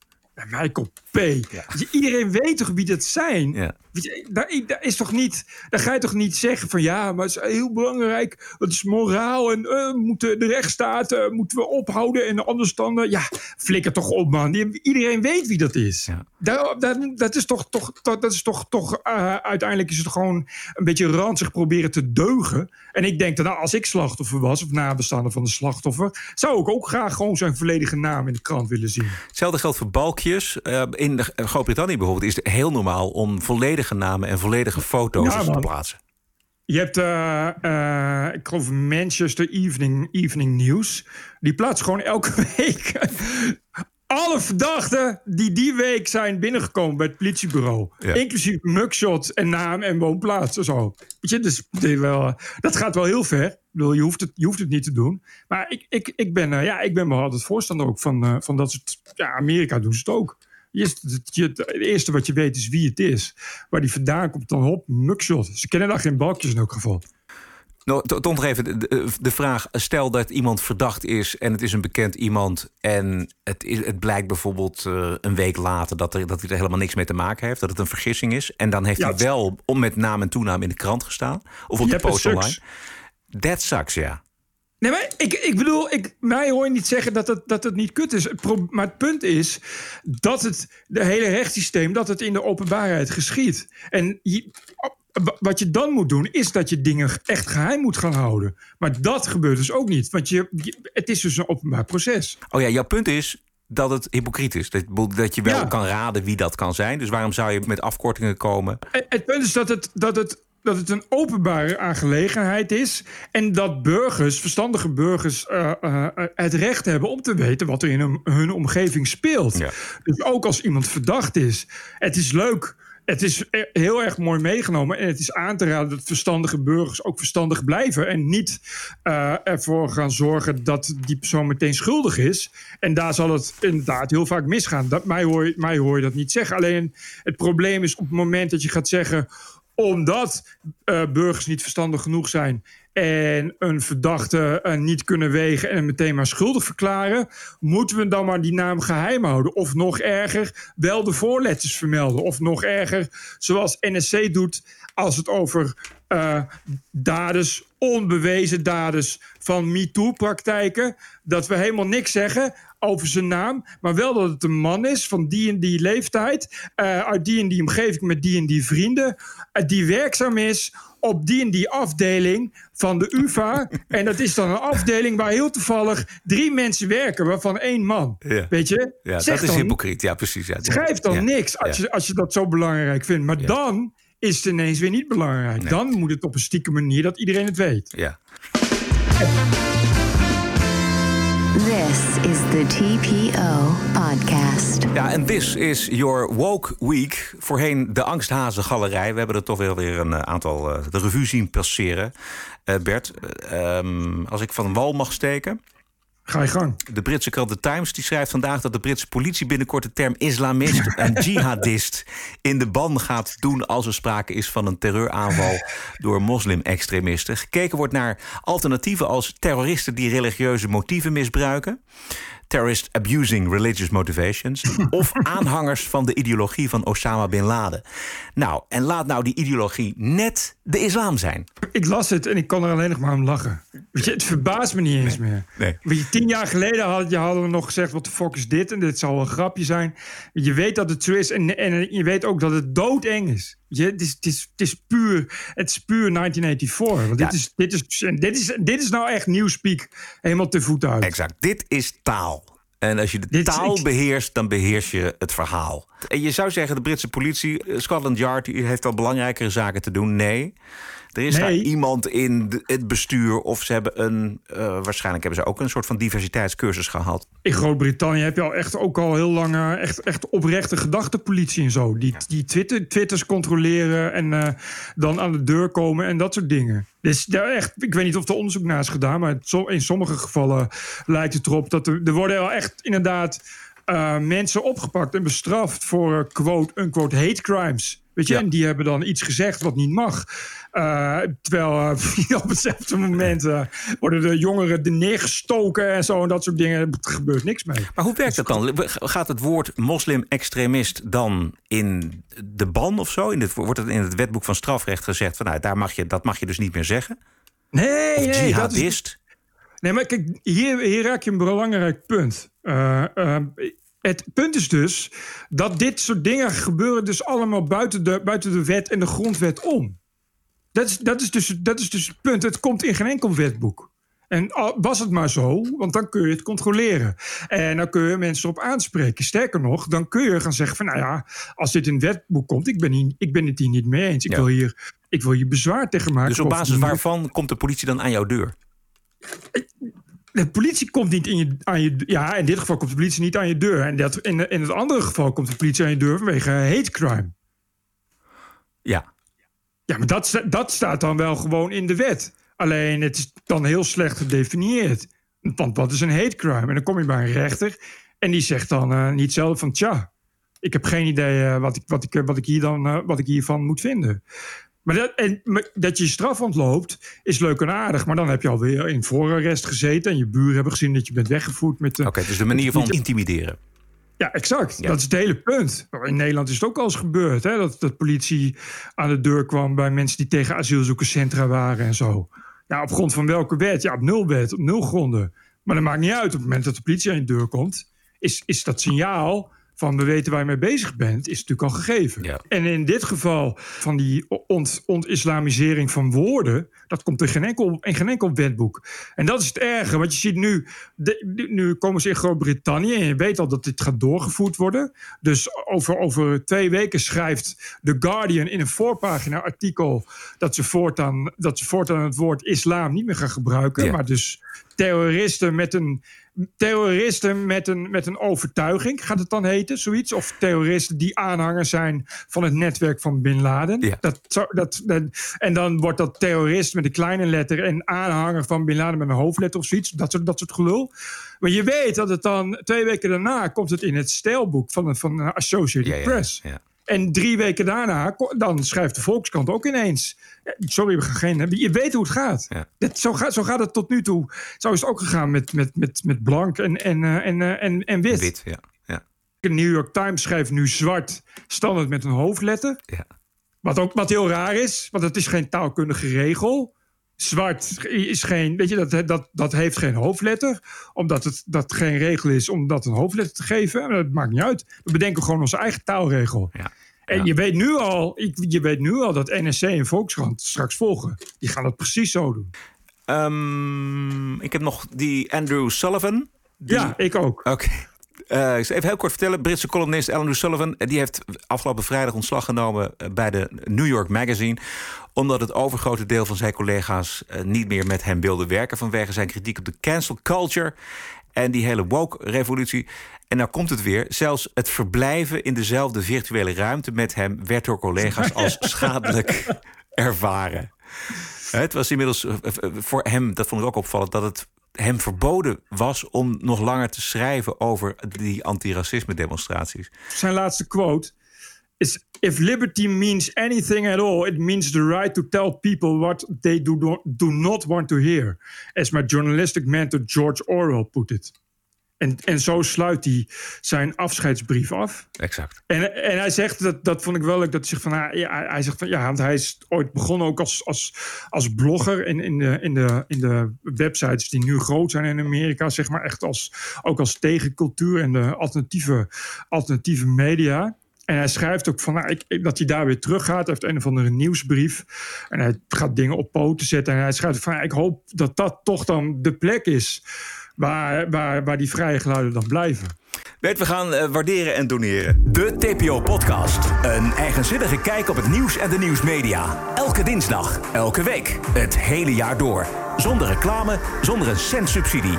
Michael P. Ja. Iedereen weet toch wie dat zijn? Ja. Daar, daar, is toch niet, daar ga je toch niet zeggen van ja, maar het is heel belangrijk. Het is moraal en uh, moeten de rechtsstaat uh, moeten we ophouden en anders dan. Ja, flikker toch op, man. Iedereen weet wie dat is. Ja. Daar, dat, dat is toch, toch, dat is toch, toch uiteindelijk is het gewoon een beetje ranzig proberen te deugen. En ik denk dat nou, als ik slachtoffer was, of nabestaande van de slachtoffer, zou ik ook graag gewoon zijn volledige naam in de krant willen zien. Hetzelfde geldt voor balkjes. in Groot-Brittannië bijvoorbeeld is het heel normaal om volledig namen en volledige foto's ja, te plaatsen. Je hebt, uh, uh, ik geloof, Manchester Evening, Evening News. Die plaatst gewoon elke <laughs> week alle verdachten die die week zijn binnengekomen bij het politiebureau. Ja. Inclusief mugshots en naam en woonplaats en zo. Weet je, dus wel, dat gaat wel heel ver. Ik bedoel, je, hoeft het, je hoeft het niet te doen. Maar ik, ik, ik, ben, uh, ja, ik ben wel altijd voorstander ook van, van dat soort... Ja, Amerika doen ze het ook. Je, het eerste wat je weet is wie het is. Waar die vandaan komt, dan hop, mugshot. Ze kennen daar geen balkjes in elk geval. Nou, toch nog even de, vraag. Stel dat iemand verdacht is en het is een bekend iemand... en het, is, het blijkt bijvoorbeeld uh, een week later dat, er, dat hij er helemaal niks mee te maken heeft... dat het een vergissing is. En dan heeft ja, hij wel om met naam en toenaam in de krant gestaan. Of op de post online. That sucks, ja. Nee, maar ik, ik bedoel, ik, mij hoor je niet zeggen dat het, dat het niet kut is. Maar het punt is dat het de hele rechtssysteem, dat het in de openbaarheid geschiet. En je, wat je dan moet doen, is dat je dingen echt geheim moet gaan houden. Maar dat gebeurt dus ook niet. Want je, het is dus een openbaar proces. Oh ja, jouw punt is dat het hypocriet is. Dat, dat je wel ja. kan raden wie dat kan zijn. Dus waarom zou je met afkortingen komen? Het, het punt is dat het, dat het dat het een openbare aangelegenheid is en dat burgers, verstandige burgers, uh, uh, het recht hebben om te weten wat er in hun, hun omgeving speelt. Ja. Dus ook als iemand verdacht is, het is leuk. Het is heel erg mooi meegenomen en het is aan te raden dat verstandige burgers ook verstandig blijven en niet uh, ervoor gaan zorgen dat die persoon meteen schuldig is. En daar zal het inderdaad heel vaak misgaan. Dat, mij, hoor, mij hoor je dat niet zeggen. Alleen het probleem is op het moment dat je gaat zeggen omdat uh, burgers niet verstandig genoeg zijn en een verdachte uh, niet kunnen wegen en meteen maar schuldig verklaren, moeten we dan maar die naam geheim houden. Of nog erger, wel de voorletters vermelden. Of nog erger, zoals NSC doet als het over uh, daders, onbewezen daders van MeToo-praktijken, dat we helemaal niks zeggen over zijn naam, maar wel dat het een man is van die en die leeftijd, uh, uit die en die omgeving met die en die vrienden, uh, die werkzaam is op die en die afdeling van de UvA. <laughs> en dat is dan een afdeling waar heel toevallig drie mensen werken, waarvan één man. Ja. Weet je? Ja, Zeg dat is hypocriet. Ja, precies. Ja. Schrijf dan Ja. niks als, Ja. je, als je dat zo belangrijk vindt. Maar dan is het ineens weer niet belangrijk. Dan moet het op een stieke manier dat iedereen het weet. Ja. This is the TPO podcast. Ja, en this is your woke week. Voorheen de Angsthazen Galerij. We hebben er toch wel weer een eh, aantal eh, de revue zien passeren. Eh, Bert, eh, ehm, als ik van wal mag steken. Ga je gang. De Britse krant The Times die schrijft vandaag dat de Britse politie binnenkort de term islamist <laughs> en jihadist in de ban gaat doen als er sprake is van een terreuraanval door moslim-extremisten. Gekeken wordt naar alternatieven als terroristen die religieuze motieven misbruiken. Terrorist abusing religious motivations. <laughs> Of aanhangers van de ideologie van Osama bin Laden. Nou, en laat nou die ideologie net de islam zijn. Ik las het en ik kon er alleen nog maar om lachen. <laughs> Het verbaast me niet eens meer. Nee. Weet je, tien jaar geleden had, je, hadden we nog gezegd... wat de fuck is dit? En dit zal een grapje zijn. Je weet dat het zo is en, en je weet ook dat het doodeng is. Je, het, is, het, is, het, is puur, het is puur 1984. Want dit, is, dit, is, dit, is, dit is nou echt nieuwspeak helemaal te voet uit. Exact. Dit is taal. En als je de Dit taal ik- beheerst, dan beheers je het verhaal. En je zou zeggen, de Britse politie, eh, Scotland Yard, die heeft wel belangrijkere zaken te doen. Nee. Er is Nee. daar iemand in het bestuur, of ze hebben een. eh, waarschijnlijk hebben ze ook een soort van diversiteitscursus gehad. In Groot-Brittannië heb je al echt ook al heel lang echt, echt oprechte gedachtenpolitie en zo. Die, die Twitter, Twitters controleren en eh, dan aan de deur komen en dat soort dingen. Dus daar echt, ik weet niet of er onderzoek naar is gedaan, maar in sommige gevallen lijkt het erop dat er, er worden wel echt inderdaad eh, mensen opgepakt en bestraft voor eh, quote unquote hate crimes. Weet je, Ja. en die hebben dan iets gezegd wat niet mag. Eh, terwijl eh, <laughs> op hetzelfde moment eh, worden de jongeren er neergestoken en zo en dat soort dingen. Er gebeurt niks mee. Maar hoe werkt dat dan? Gaat het woord moslim-extremist dan in de ban of zo? In het, wordt het in het wetboek van strafrecht gezegd van nou, daar mag je, dat mag je dus niet meer zeggen? Nee, Of nee, dat is, jihadist? nee, maar kijk, hier, hier raak je een belangrijk punt. Eh, het punt is dus dat dit soort dingen gebeuren dus allemaal buiten de, buiten de wet en de grondwet om. Dat is, dat, is dus, dat is dus het punt. Het komt in geen enkel wetboek. En was het maar zo, want dan kun je het controleren. En dan kun je mensen op aanspreken. Sterker nog, dan kun je gaan zeggen van... nou ja, als dit in het wetboek komt, ik ben, hier, ik ben het hier niet mee eens. Ik, Ja. wil, hier, ik wil hier bezwaar tegen maken. Dus op basis waarvan komt de politie dan aan jouw deur? De politie komt niet in je, aan je... Ja, in dit geval komt de politie niet aan je deur. En dat, in, in het andere geval komt de politie aan je deur vanwege hate crime. Ja. Ja, maar dat, dat staat dan wel gewoon in de wet. Alleen het is dan heel slecht gedefinieerd. Want wat is een hate crime? En dan kom je bij een rechter en die zegt dan eh, niet zelf van... tja, ik heb geen idee eh, wat, ik, wat, ik, eh, wat, ik hier dan, wat ik hiervan moet vinden. Maar dat, en, maar dat je straf ontloopt is leuk en aardig. Maar dan heb je alweer in voorarrest gezeten... en je buren hebben gezien dat je bent weggevoerd met... Oké, dus de manier van intimideren. ja, exact. Ja. Dat is het hele punt. In Nederland is het ook al eens gebeurd. Hè? Dat, dat politie aan de deur kwam bij mensen die tegen asielzoekerscentra waren en zo. Ja, op grond van welke wet? Ja, op nul wet, op nul gronden. Maar dat maakt niet uit. Op het moment dat de politie aan je deur komt, is, is dat signaal van we weten waar je mee bezig bent, is natuurlijk al gegeven. Ja. En in dit geval van die ont, ontislamisering van woorden, dat komt in geen, enkel, in geen enkel wetboek. En dat is het erge, want je ziet nu, de- nu komen ze in Groot-Brittannië en je weet al dat dit gaat doorgevoerd worden. Dus over, over twee weken schrijft The Guardian in een voorpagina artikel dat ze voortaan, dat ze voortaan het woord islam niet meer gaan gebruiken, Ja. maar dus terroristen met een terroristen met een, met een overtuiging, gaat het dan heten, zoiets? Of terroristen die aanhanger zijn van het netwerk van Bin Laden. Ja. Dat, dat, dat, en dan wordt dat terrorist met een kleine letter en aanhanger van Bin Laden met een hoofdletter of zoiets. Dat soort, dat soort gelul. Maar je weet dat het dan twee weken daarna komt het in het stijlboek van, van de Associated ja, Press. ja. En drie weken daarna, dan schrijft de Volkskrant ook ineens. eh, Sorry, we gaan geen. Je weet hoe het gaat. Ja. Dat, zo, gaat zo gaat het tot nu toe. Zo is het ook gegaan met, met, met, met blank en, en, eh, en, eh, en, en wit. Wit, ja. ja. De New York Times schrijft nu zwart, standaard met een hoofdletter. Ja. Wat, ook, wat heel raar is, want het is geen taalkundige regel. Zwart is geen, weet je, dat, dat, dat heeft geen hoofdletter. Omdat het dat geen regel is om dat een hoofdletter te geven. Dat maakt niet uit. We bedenken gewoon onze eigen taalregel. Ja. En je weet nu al, je weet nu al dat NSC en Volkskrant straks volgen. Die gaan dat precies zo doen. Um, ik heb nog die Andrew Sullivan. Die... Ja, ik ook. Oké. Okay. Uh, ik zal even heel kort vertellen. Britse columnist Andrew Sullivan die heeft afgelopen vrijdag ontslag genomen bij de New York Magazine. Omdat het overgrote deel van zijn collega's uh, niet meer met hem wilde werken vanwege zijn kritiek op de cancel culture en die hele woke-revolutie. En nou komt het weer. Zelfs het verblijven in dezelfde virtuele ruimte met hem werd door collega's <laughs> als schadelijk ervaren. Het was inmiddels voor hem, dat vond ik ook opvallend, dat het hem verboden was om nog langer te schrijven over die antiracisme-demonstraties. Zijn laatste quote is: If liberty means anything at all, it means the right to tell people what they do, do not want to hear. As my journalistic mentor George Orwell put it. En, en zo sluit hij zijn afscheidsbrief af. Exact. En, en hij zegt, dat, dat vond ik wel leuk, dat hij zegt van, ah, ja, hij zegt van, ja, want hij is ooit begonnen ook als, als, als blogger in, in, de, in, de, in de websites die nu groot zijn in Amerika, zeg maar echt als, ook als tegencultuur en de alternatieve, alternatieve media. En hij schrijft ook van, nou, ik, dat hij daar weer terug gaat. Hij heeft een of andere nieuwsbrief. En hij gaat dingen op poten zetten. En hij schrijft van, ik hoop dat dat toch dan de plek is waar, waar, waar die vrije geluiden dan blijven. Bert, we gaan uh, waarderen en doneren. De TPO-podcast. Een eigenzinnige kijk op het nieuws en de nieuwsmedia. Elke dinsdag, elke week, het hele jaar door. Zonder reclame, zonder een cent subsidie.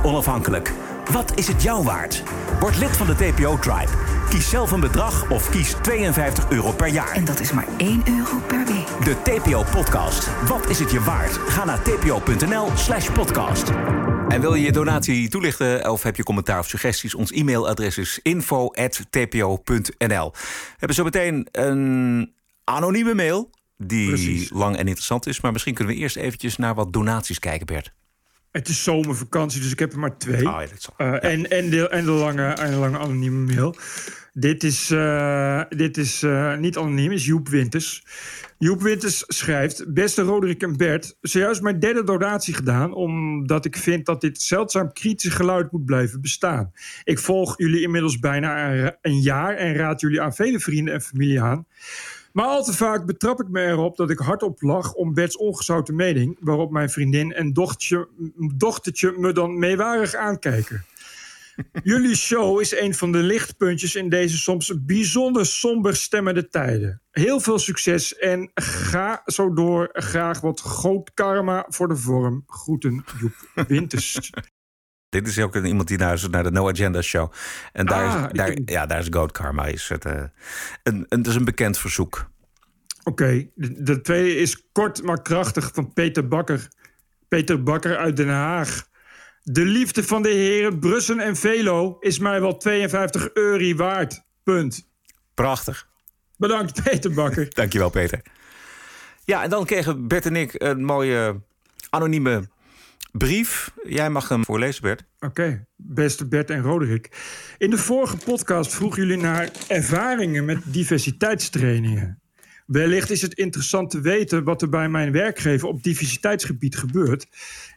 100% onafhankelijk. Wat is het jou waard? Word lid van de TPO-tribe. Kies zelf een bedrag of kies 52 euro per jaar. En dat is maar 1 euro per week. De TPO-podcast. Wat is het je waard? Ga naar tpo.nl slash podcast. En wil je je donatie toelichten of heb je commentaar of suggesties? Ons e-mailadres is info.tpo.nl. We hebben zo meteen een anonieme mail die Precies. lang en interessant is. Maar misschien kunnen we eerst eventjes naar wat donaties kijken, Bert. Het is zomervakantie, dus ik heb er maar twee. Oh, ja, uh, en, en, de, en, de lange, en de lange anonieme mail. Dit is, uh, dit is uh, niet anoniem, is Joep Winters. Joep Winters schrijft... Beste Roderick en Bert, zojuist mijn derde donatie gedaan... omdat ik vind dat dit zeldzaam kritische geluid moet blijven bestaan. Ik volg jullie inmiddels bijna een jaar... en raad jullie aan vele vrienden en familie aan... Maar al te vaak betrap ik me erop dat ik hardop lach om Bert's ongezouten mening... waarop mijn vriendin en dochtertje, dochtertje me dan meewarig aankijken. <laughs> Jullie show is een van de lichtpuntjes in deze soms bijzonder somber stemmende tijden. Heel veel succes en ga zo door. Graag wat groot karma voor de vorm. Groeten, Joep Winters. <laughs> Dit is ook iemand die luistert naar de No Agenda Show. En daar, ah, is, daar, ja, daar is Goat Karma. Is het, uh, een, een, is een bekend verzoek. Oké, okay. de, tweede is kort maar krachtig van Peter Bakker. Peter Bakker uit Den Haag. De liefde van de heren Brussen en Velo is mij wel 52 euro waard. Punt. Prachtig. Bedankt, Peter Bakker. <laughs> Dankjewel, Peter. Ja, en dan kregen Bert en ik een mooie anonieme brief. Jij mag hem voorlezen, Bert. Oké, beste Bert en Roderick. In de vorige podcast vroegen jullie naar ervaringen met diversiteitstrainingen. Wellicht is het interessant te weten wat er bij mijn werkgever op diversiteitsgebied gebeurt.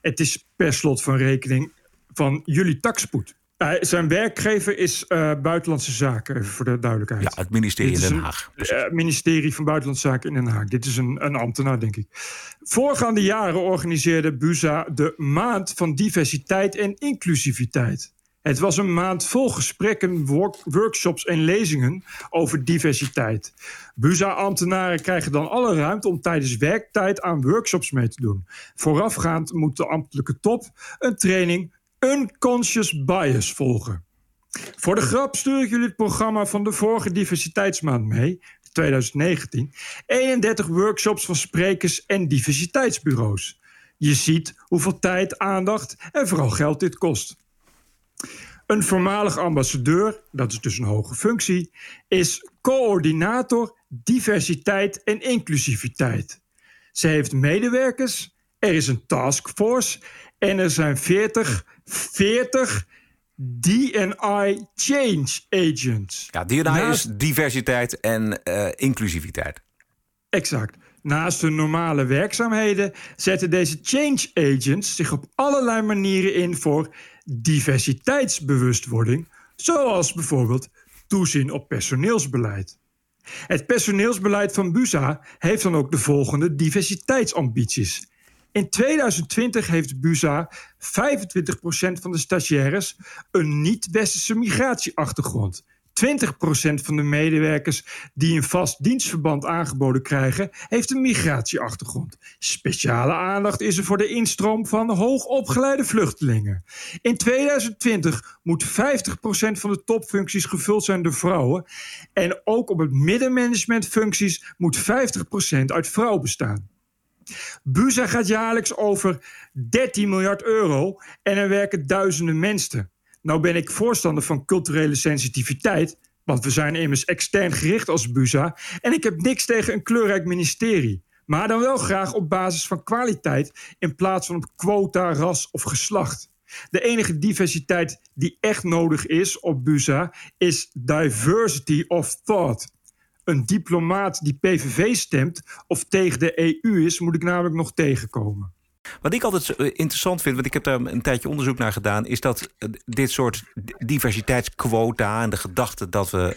Het is per slot van rekening van jullie takspoed. Uh, zijn werkgever is uh, Buitenlandse Zaken, voor de duidelijkheid. Ja, het ministerie in Den Haag. Het uh, ministerie van Buitenlandse Zaken in Den Haag. Dit is een, een ambtenaar, denk ik. Voorgaande jaren organiseerde BUSA de Maand van Diversiteit en Inclusiviteit. Het was een maand vol gesprekken, workshops en lezingen over diversiteit. BUSA-ambtenaren krijgen dan alle ruimte om tijdens werktijd aan workshops mee te doen. Voorafgaand moet de ambtelijke top een training Unconscious Bias volgen. Voor de grap stuur ik jullie het programma van de vorige diversiteitsmaand mee, 2019. 31 workshops van sprekers en diversiteitsbureaus. Je ziet hoeveel tijd, aandacht en vooral geld dit kost. Een voormalig ambassadeur, dat is dus een hoge functie, is coördinator diversiteit en inclusiviteit. Ze heeft medewerkers, er is een taskforce en er zijn 40, 40 DNI Change Agents. Ja, DNI is diversiteit en uh, inclusiviteit. Exact. Naast hun normale werkzaamheden zetten deze change agents zich op allerlei manieren in voor diversiteitsbewustwording, zoals bijvoorbeeld toezien op personeelsbeleid. Het personeelsbeleid van BUSA heeft dan ook de volgende diversiteitsambities. In 2020 heeft BUSA 25% van de stagiaires een niet-westerse migratieachtergrond. 20% van de medewerkers die een vast dienstverband aangeboden krijgen, heeft een migratieachtergrond. Speciale aandacht is er voor de instroom van hoogopgeleide vluchtelingen. In 2020 moet 50% van de topfuncties gevuld zijn door vrouwen. En ook op het middenmanagementfuncties moet 50% uit vrouwen bestaan. Buza gaat jaarlijks over 13 miljard euro en er werken duizenden mensen. Nou ben ik voorstander van culturele sensitiviteit, want we zijn immers extern gericht als Buza en ik heb niks tegen een kleurrijk ministerie. Maar dan wel graag op basis van kwaliteit in plaats van op quota, ras of geslacht. De enige diversiteit die echt nodig is op Buza is diversity of thought. Een diplomaat die PVV stemt of tegen de EU is, moet ik namelijk nog tegenkomen. Wat ik altijd interessant vind, want ik heb daar een tijdje onderzoek naar gedaan, is dat dit soort diversiteitsquota en de gedachte dat we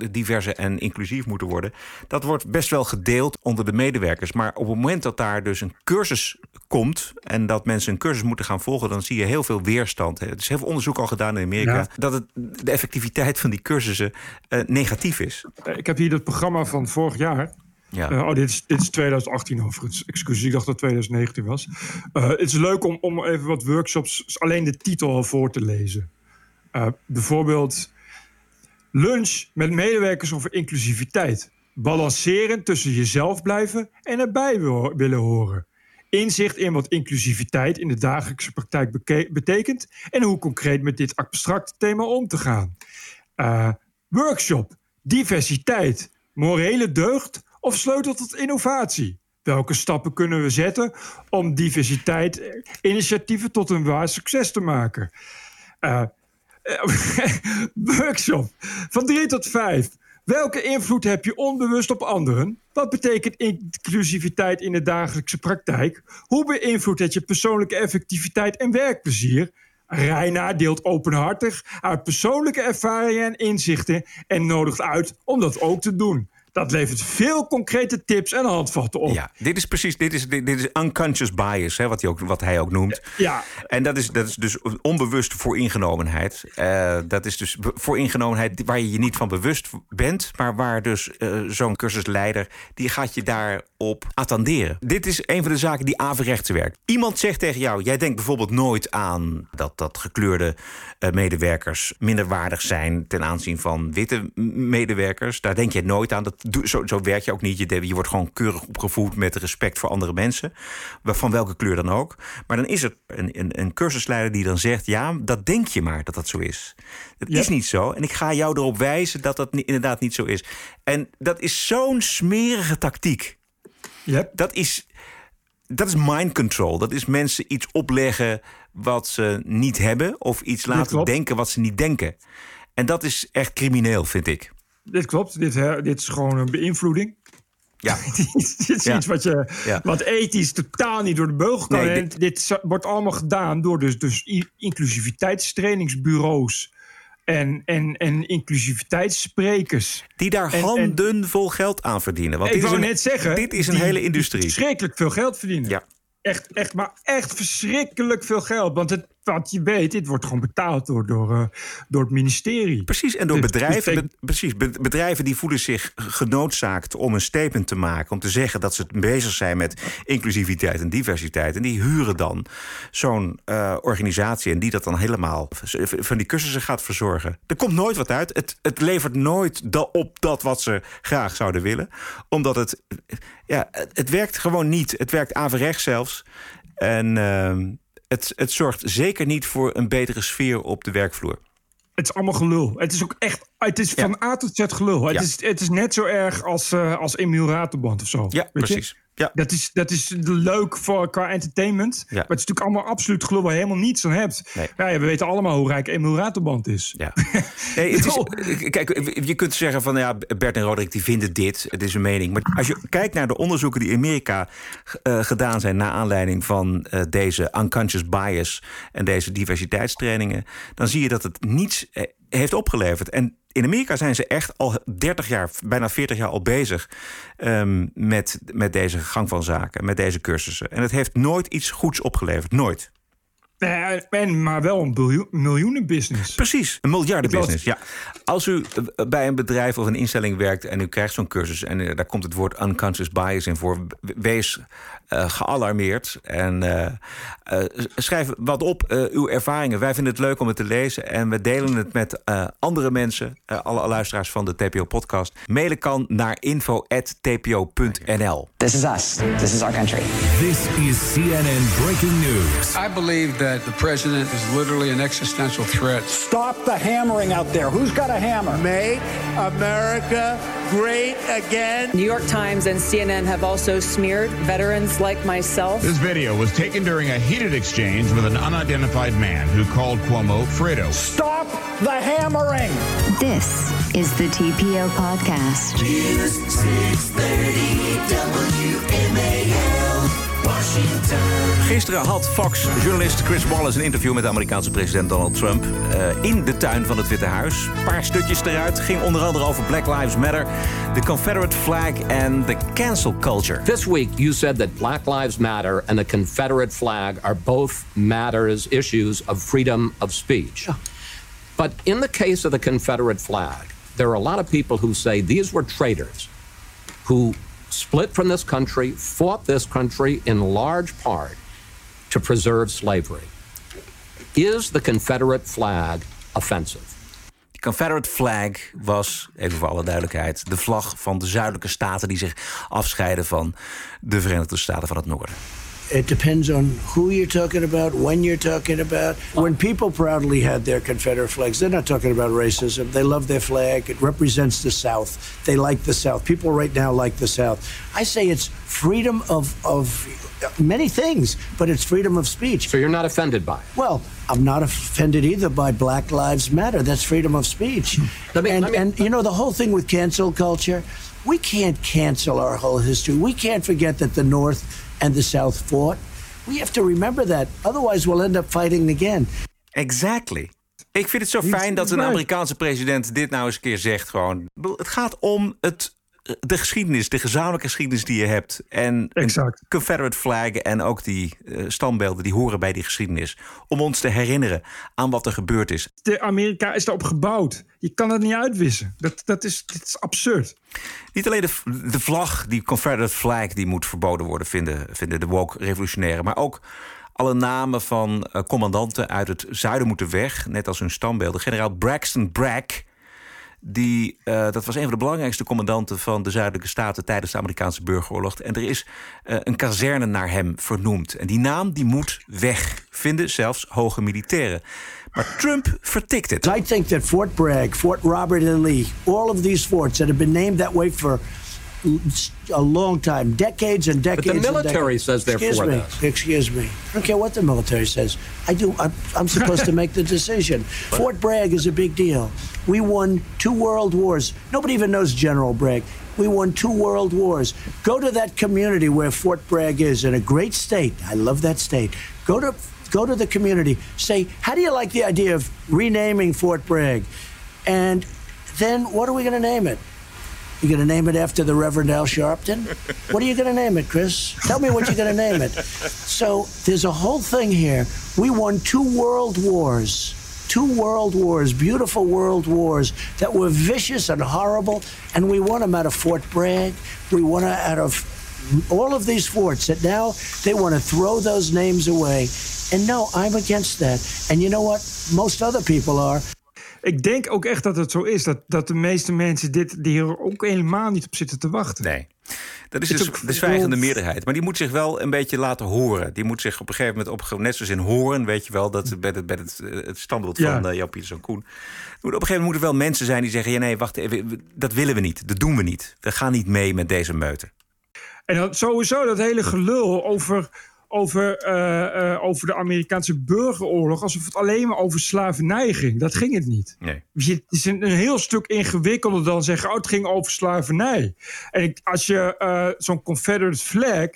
uh, diverse en inclusief moeten worden, dat wordt best wel gedeeld onder de medewerkers. Maar op het moment dat daar dus een cursus komt en dat mensen een cursus moeten gaan volgen, dan zie je heel veel weerstand. Er is heel veel onderzoek al gedaan in Amerika dat het, de effectiviteit van die cursussen uh, negatief is. Ik heb hier het programma van vorig jaar. Ja. Uh, oh, dit is, dit is 2018 overigens. Excuus, ik dacht dat het 2019 was. Uh, het is leuk om, om even wat workshops, alleen de titel al voor te lezen. Uh, bijvoorbeeld lunch met medewerkers over inclusiviteit. Balanceren tussen jezelf blijven en erbij willen horen. Inzicht in wat inclusiviteit in de dagelijkse praktijk betekent en hoe concreet met dit abstracte thema om te gaan. workshop, diversiteit, morele deugd of sleutel tot innovatie? Welke stappen kunnen we zetten om diversiteit initiatieven tot een waar succes te maken? Uh, <laughs> workshop van 3 tot 5. Welke invloed heb je onbewust op anderen? Wat betekent inclusiviteit in de dagelijkse praktijk? Hoe beïnvloedt het je persoonlijke effectiviteit en werkplezier? Reina deelt openhartig uit persoonlijke ervaringen en inzichten en nodigt uit om dat ook te doen. Dat levert veel concrete tips en handvatten op. Ja, dit is precies, dit is, dit, is unconscious bias, hè, wat, hij ook, wat hij ook noemt. Ja. En dat is, dat is dus onbewuste vooringenomenheid. Uh, dat is dus vooringenomenheid waar je je niet van bewust bent, maar waar dus uh, zo'n cursusleider, die gaat je daarop attenderen. Dit is een van de zaken die averechts werkt. Iemand zegt tegen jou, jij denkt bijvoorbeeld nooit aan dat, dat gekleurde uh, medewerkers minder waardig zijn ten aanzien van witte medewerkers. Daar denk je nooit aan. Dat zo, zo werk je ook niet. Je, je wordt gewoon keurig opgevoed met respect voor andere mensen. Van welke kleur dan ook. Maar dan is er een, een, een cursusleider die dan zegt: Ja, dat denk je maar dat dat zo is. Dat is niet zo. En ik ga jou erop wijzen dat dat inderdaad niet zo is. En dat is zo'n smerige tactiek. Yep. Dat is. Dat is mind control. Dat is mensen iets opleggen wat ze niet hebben, of iets laten denken wat ze niet denken. En dat is echt crimineel, vind ik. Dit klopt. Dit, dit is gewoon een beïnvloeding. Ja. <laughs> dit is iets wat, je, wat ethisch totaal niet door de beugel kan. Nee, dit... dit... wordt allemaal gedaan door dus, dus inclusiviteitstrainingsbureaus. En, en, en inclusiviteitssprekers. Die daar handen vol geld aan verdienen. Want ik dit wou is een, net zeggen. Dit is een hele industrie. Verschrikkelijk veel geld verdienen. Ja. Echt, echt, maar echt verschrikkelijk veel geld. Want het, wat je weet, dit wordt gewoon betaald door, door, uh, door het ministerie. Precies, en door Dus bedrijven. be- precies, be- bedrijven die voelen zich genoodzaakt om een statement te maken. Om te zeggen dat ze bezig zijn met inclusiviteit en diversiteit. En die huren dan zo'n eh, organisatie. En die dat dan helemaal van die cursussen gaat verzorgen. Er komt nooit wat uit. Het, het levert nooit da- op dat wat ze graag zouden willen. Omdat het. Ja, het, het werkt gewoon niet. Het werkt averechts zelfs. En. ehm, het, het zorgt zeker niet voor een betere sfeer op de werkvloer. Het is allemaal gelul. Het is ook echt. Het is van A tot Z gelul. Het, is, het is net zo erg als, eh als Raterband of zo. Ja, weet je? Ja. Dat, is, dat is leuk voor, qua entertainment. Maar het is natuurlijk allemaal absoluut gelul waar je helemaal niets aan hebt. Nee. Ja, we weten allemaal hoe rijk Emil is. Ja. <laughs> Nee, het is, kijk, je kunt zeggen van ja, Bert en Roderick die vinden dit. Het is een mening. Maar als je kijkt naar de onderzoeken die in Amerika uh, gedaan zijn naar aanleiding van uh, deze unconscious bias en deze diversiteitstrainingen, dan zie je dat het niets heeft opgeleverd. En in Amerika zijn ze echt al 30 jaar, bijna 40 jaar al bezig um, met, met deze gang van zaken, met deze cursussen. En het heeft nooit iets goeds opgeleverd. Nooit. Nee, en, maar wel een biljoen, miljoenenbusiness. Precies, een miljardenbusiness. Ja. Als u bij een bedrijf of een instelling werkt en u krijgt zo'n cursus en uh, daar komt het woord unconscious bias in voor, wees uh, gealarmeerd en uh, schrijf wat op, uw ervaringen. Wij vinden het leuk om het te lezen en we delen het met andere mensen, alle luisteraars van de TPO-podcast. Mailen kan naar info.tpo.nl. This is us. This is our country. This is CNN Breaking News. I believe that the president is literally an existential threat. Stop the hammering out there. Who's got a hammer? Make America great again. New York Times and CNN have also smeared veterans like myself. This video was taken during a heated exchange with an unidentified man who called Cuomo Fredo. Stop the hammering. This is the TPO podcast. News 630 WMAL. Gisteren had Fox-journalist Chris Wallace een interview met de Amerikaanse president Donald Trump uh, in de tuin van het Witte Huis. Een paar stukjes eruit. Ging onder andere over Black Lives Matter, de Confederate flag en de cancel culture. This week you said that Black Lives Matter and the Confederate flag are both matters, issues of freedom of speech. But in the case of the Confederate flag, there are a lot of people who say these were traitors who split from this country, fought this country in large part to preserve slavery. Is the Confederate flag offensive? De Confederate flag was, even voor alle duidelijkheid, de vlag van de zuidelijke staten die zich afscheiden van de Verenigde Staten van het Noorden. It depends on who you're talking about, when you're talking about. When people proudly had their Confederate flags, they're not talking about racism. They love their flag. It represents the South. They like the South. People right now like the South. I say it's freedom of, of many things, but it's freedom of speech. So you're not offended by it? Well, I'm not offended either by Black Lives Matter. That's freedom of speech. Hmm. Let me, and, me, and you know, the whole thing with cancel culture, we can't cancel our whole history. We can't forget that the North and the South fought. We have to remember that. Otherwise, we'll end up fighting again. Exactly. Ik vind het zo fijn dat een Amerikaanse president dit nou eens een keer zegt. Gewoon. Het gaat om het, de geschiedenis, de gezamenlijke geschiedenis die je hebt. En exact. Confederate flag en ook die uh, standbeelden die horen bij die geschiedenis. Om ons te herinneren aan wat er gebeurd is. De Amerika is daarop gebouwd. Je kan het niet uitwissen. Dat, dat is, dit is absurd. Niet alleen de, de vlag, die Confederate flag, die moet verboden worden, vinden, vinden de woke revolutionairen. Maar ook alle namen van uh, commandanten uit het zuiden moeten weg. Net als hun standbeelden. Generaal Braxton Bragg. Die, uh, dat was een van de belangrijkste commandanten van de zuidelijke staten tijdens de Amerikaanse burgeroorlog. En er is uh, een kazerne naar hem vernoemd. En die naam die moet weg, vinden zelfs hoge militairen. Maar Trump vertikt het. I think that Fort Bragg, Fort Robert and Lee, all of these forts that have been named that way for a long time, decades and decades. But the military decades. says they're excuse for me. Excuse me. I don't care what the military says. I do. I'm, I'm supposed to make the decision. <laughs> Fort Bragg is a big deal. We won two world wars. Nobody even knows General Bragg. We won two world wars. Go to that community where Fort Bragg is in a great state. I love that state. Go to go to the community. Say, how do you like the idea of renaming Fort Bragg? And then what are we going to name it? You going to name it after the Reverend Al Sharpton? What are you going to name it, Chris? Tell me what you're going to name it. So there's a whole thing here. We won two world wars. Two world wars, beautiful world wars that were vicious and horrible, and we won them out of Fort Bragg. We won them out of all of these forts that now they want to throw those names away. And no, I'm against that. And you know what? Most other people are. Ik denk ook echt dat het zo is. Dat, dat de meeste mensen dit, die hier ook helemaal niet op zitten te wachten. Nee. Dat is dus de zwijgende meerderheid. Maar die moet zich wel een beetje laten horen. Die moet zich op een gegeven moment op... Net zoals in horen, weet je wel... Dat bij het, bij het, het standbeeld ja. van uh, Jan Pieterszoon Koen. Op een gegeven moment moeten er wel mensen zijn die zeggen... Ja, nee, wacht even, dat willen we niet. Dat doen we niet. We gaan niet mee met deze meute. En sowieso dat hele gelul over, over, eh, eh, over de Amerikaanse burgeroorlog... alsof het alleen maar over slavernij ging. Dat ging het niet. Nee. Het is een, een heel stuk ingewikkelder dan zeggen... oh, het ging over slavernij. En ik, als je eh, zo'n Confederate flag...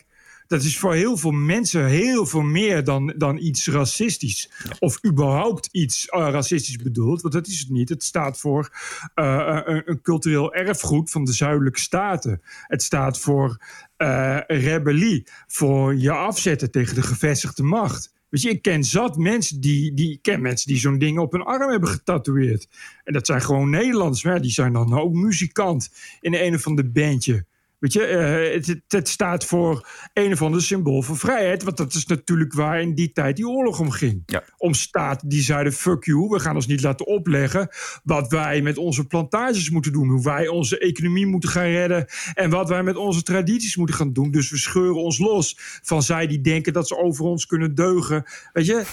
dat is voor heel veel mensen heel veel meer dan, dan iets racistisch. Of überhaupt iets eh, racistisch bedoeld. Want dat is het niet. Het staat voor eh, een, een cultureel erfgoed van de zuidelijke staten. Het staat voor eh, rebellie. Voor je afzetten tegen de gevestigde macht. Je, ik ken zat mensen die, die, ken mensen die zo'n ding op hun arm hebben getatoeëerd. En dat zijn gewoon Nederlanders. Die zijn dan ook muzikant in een of ander bandje. Weet je, eh, het, het- staat voor een of ander symbool van vrijheid. Want dat is natuurlijk waar in die tijd die oorlog om ging. Om staten die zeiden, fuck you, we gaan ons niet laten opleggen... wat wij met onze plantages moeten doen. Hoe wij onze economie moeten gaan redden. En wat wij met onze tradities moeten gaan doen. Dus we scheuren ons los van zij die denken dat ze over ons kunnen deugen. Weet je,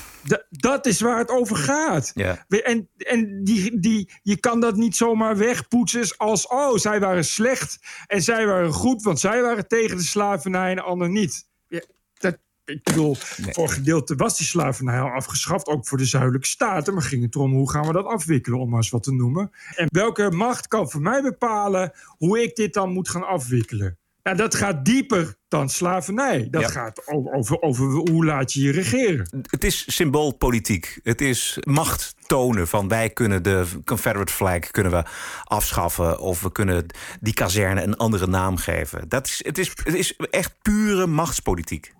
dat is waar het over gaat. Ja. En, en die, die, je kan dat niet zomaar wegpoetsen als... oh, zij waren slecht en zij waren goed... want zij waren tegen de slavernij en anderen niet. Ja, dat, ik bedoel, voor een gedeelte was die slavernij al afgeschaft... ook voor de zuidelijke staten. Maar ging het erom, hoe gaan we dat afwikkelen, om maar eens wat te noemen. En welke macht kan voor mij bepalen... hoe ik dit dan moet gaan afwikkelen? Nou, dat gaat dieper dan slavernij. Dat Ja. gaat o- over, over hoe laat je je regeren. Het is symboolpolitiek. Het is macht tonen van wij kunnen de Confederate flag kunnen we afschaffen of we kunnen die kazerne een andere naam geven. Dat is, het, is, het is echt pure machtspolitiek.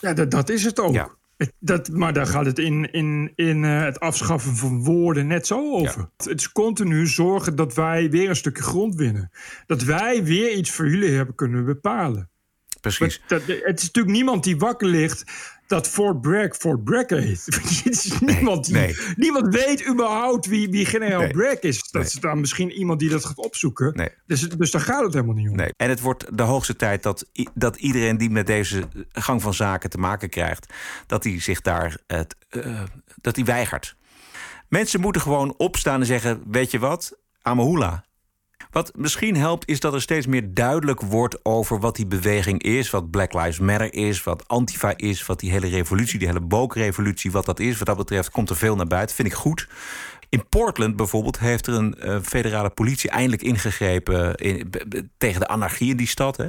Ja, dat, dat is het ook. Het- Dat, maar daar gaat het in, in, in eh, het afschaffen van woorden net zo over. Het is continu zorgen dat wij weer een stukje grond winnen. Dat wij weer iets voor jullie hebben kunnen bepalen. Precies. Dat, het is natuurlijk niemand die wakker ligt dat Fort Bragg Fort Bragg heet. <laughs> Niemand, die, nee. niemand weet überhaupt wie, wie generaal Bragg is. Dat is dan misschien iemand die dat gaat opzoeken. Dus, dus daar gaat het helemaal niet om. Nee. En het wordt de hoogste tijd dat, dat iedereen die met deze gang van zaken te maken krijgt, dat hij zich daar het, eh, dat hij weigert. Mensen moeten gewoon opstaan en zeggen: Weet je wat, Amahula. Wat misschien helpt, is dat er steeds meer duidelijk wordt over wat die beweging is, wat Black Lives Matter is, wat Antifa is, wat die hele revolutie, die hele bookrevolutie, wat dat is. Wat dat betreft komt er veel naar buiten. Vind ik goed. In Portland bijvoorbeeld heeft er een eh, federale politie eindelijk ingegrepen tegen de anarchie in die stad. Hè?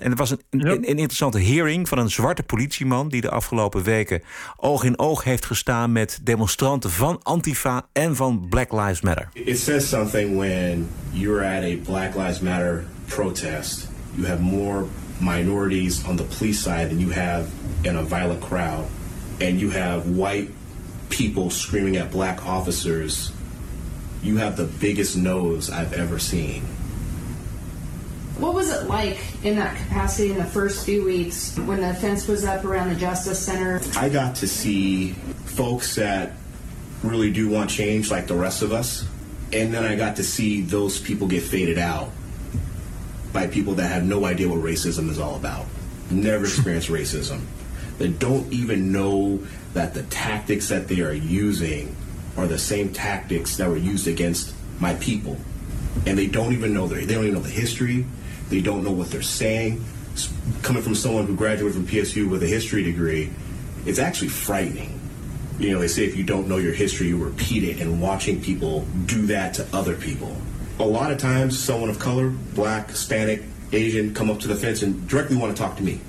En er was een, een, een interessante hearing van een zwarte politieman die de afgelopen weken oog in oog heeft gestaan met demonstranten van Antifa en van Black Lives Matter. It says something when you're at a Black Lives Matter protest. You have more minorities on the police side than you have in a violent crowd. And you have white people screaming at black officers. You have the biggest nose I've ever seen. What was it like in that capacity in the first few weeks when the fence was up around the Justice Center? I got to see folks that really do want change like the rest of us. And then I got to see those people get faded out by people that have no idea what racism is all about. Never experienced <laughs> racism. That don't even know that the tactics that they are using are the same tactics that were used against my people. And they don't even know their, they don't even know the history. They don't know what they're saying. Coming from someone who graduated from PSU with a history degree, it's actually frightening. You know, they say if you don't know your history, you repeat it, and watching people do that to other people. A lot of times, someone of color, black, Hispanic, Asian, come up to the fence and directly want to talk to me.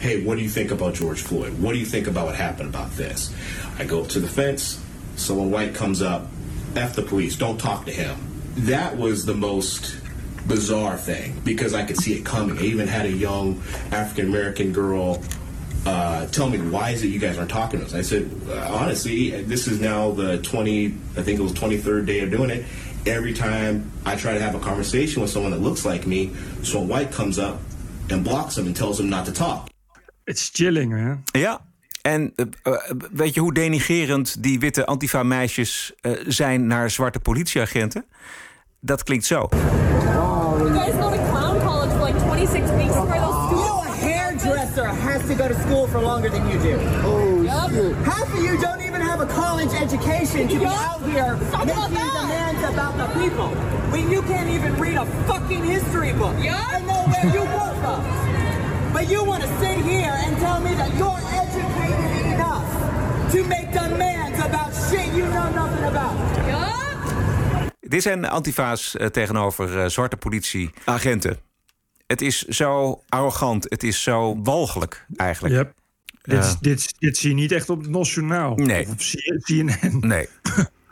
Hey, what do you think about George Floyd? What do you think about what happened about this? I go up to the fence, someone white comes up, F the police, don't talk to him. That was the most bizarre thing because I could see it coming. I even had a young African American girl uh, tell me, why is it you guys aren't talking to us? I said, uh, honestly, this is now the 20, I think it was 23rd day of doing it. Every time I try to have a conversation with someone that looks like me, someone white comes up and blocks them and tells them not to talk. It's chilling, man. Ja. En eh, weet je hoe denigerend die witte Antifa-meisjes eh, zijn naar zwarte politieagenten? Dat klinkt zo. You guys go to clown college for like 26 weeks for those oh. a hairdresser has to go to school for longer than you do. Oh, shit. Half of you don't even have a college education to be out here Talk making demands about the people. When you can't even read a fucking history book Yup. and know where you <laughs> come from. But you want to sit here and tell me that you're educated enough to make demands about shit you know nothing about. Dit zijn antifa's eh, tegenover eh, zwarte politieagenten. Het is zo arrogant, het is zo walgelijk eigenlijk. Yep. Dit, dit, dit zie je niet echt op het Nationaal. Nee. Of op CNN. Nee.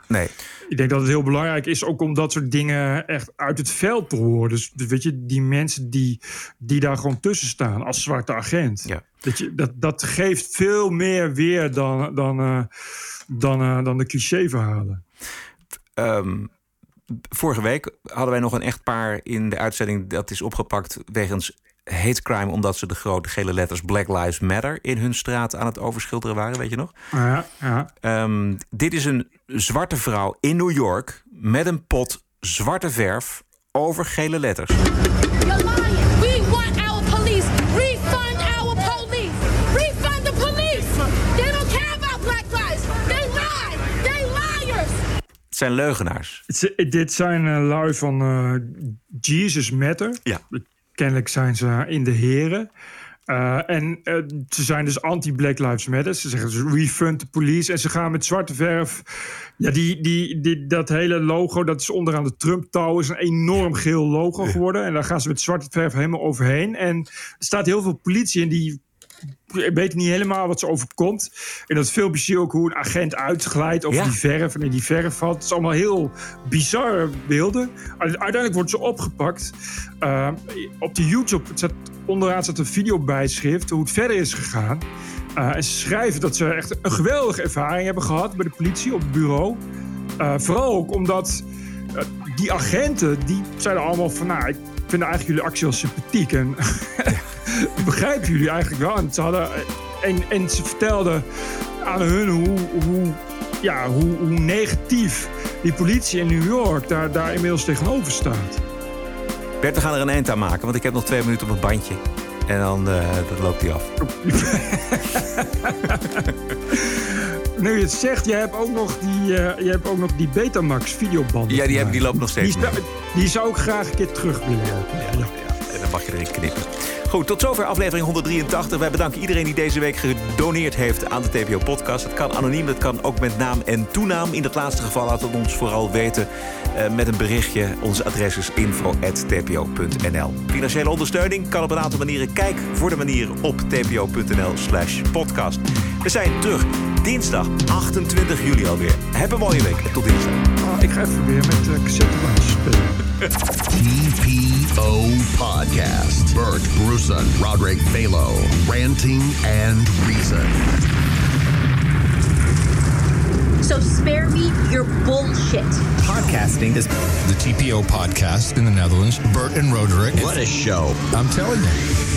Nee. Ik denk dat het heel belangrijk is ook om dat soort dingen echt uit het veld te horen. Dus, weet je, die mensen die, die daar gewoon tussen staan als zwarte agent. Ja. Dat, je, dat, dat geeft veel meer weer dan, dan, eh, dan, dan de cliché-verhalen. Ehm, vorige week hadden wij nog een echtpaar in de uitzending dat is opgepakt wegens hate crime omdat ze de grote gele letters Black Lives Matter in hun straat aan het overschilderen waren, weet je nog? Ja, ja. Ehm, dit is een zwarte vrouw in New York met een pot zwarte verf over gele letters. You're lying. Zijn leugenaars. Dit zijn eh, lui van eh, Jesus Matter. Ja. Kennelijk zijn ze in de heren. Eh, en ze zijn dus anti-Black Lives Matter. Ze zeggen dus refund de police. En ze gaan met zwarte verf. Ja, die, die, die, dat hele logo, dat is onderaan de Trump-touw, is een enorm geel logo geworden. En daar gaan ze met zwarte verf helemaal overheen. En er staat heel veel politie in die weten niet helemaal wat ze overkomt. In dat filmpje zie je ook hoe een agent uitglijdt over Ja. die verf en in die verf valt. Het is allemaal heel bizarre beelden. Uiteindelijk wordt ze opgepakt. Uh, op de YouTube staat, onderaan staat een videobijschrift hoe het verder is gegaan. Uh, en ze schrijven dat ze echt een geweldige ervaring hebben gehad bij de politie op het bureau. Uh, vooral ook omdat die agenten, die zeiden allemaal van... nou, ik vind eigenlijk jullie actie wel sympathiek. En <laughs> begrijpen jullie eigenlijk wel. En ze, hadden, en, en ze vertelden aan hun hoe, hoe, ja, hoe, hoe negatief die politie in New York daar, daar inmiddels tegenover staat. Bert, we gaan er een eind aan maken, want ik heb nog twee minuten op een bandje. En dan uh, dat loopt hij af. <laughs> nu je het zegt, jij hebt ook nog die, uh, jij hebt ook nog die Betamax videoband. Ja, die, heb, die loopt nog steeds. Die, die zou ik graag een keer terug willen ja. ja. En dan mag je erin knippen. Goed, tot zover aflevering 183. Wij bedanken iedereen die deze week gedoneerd heeft aan de TPO-podcast. Het kan anoniem, het kan ook met naam en toenaam. In dat laatste geval laat het ons vooral weten uh, met een berichtje. Onze adres is info.tpo.nl. Financiële ondersteuning kan op een aantal manieren. Kijk voor de manier op tpo.nl slash podcast. We zijn terug dinsdag 28 juli alweer. Heb een mooie week tot dinsdag. Ik ga even weer met uh, cassettebandjes spelen. TPO Podcast. Bert Bruson, Roderick Balo, ranting and reason. So spare me your bullshit. Podcasting is the TPO podcast in the Netherlands. Bert and Roderick. What a show. I'm telling you.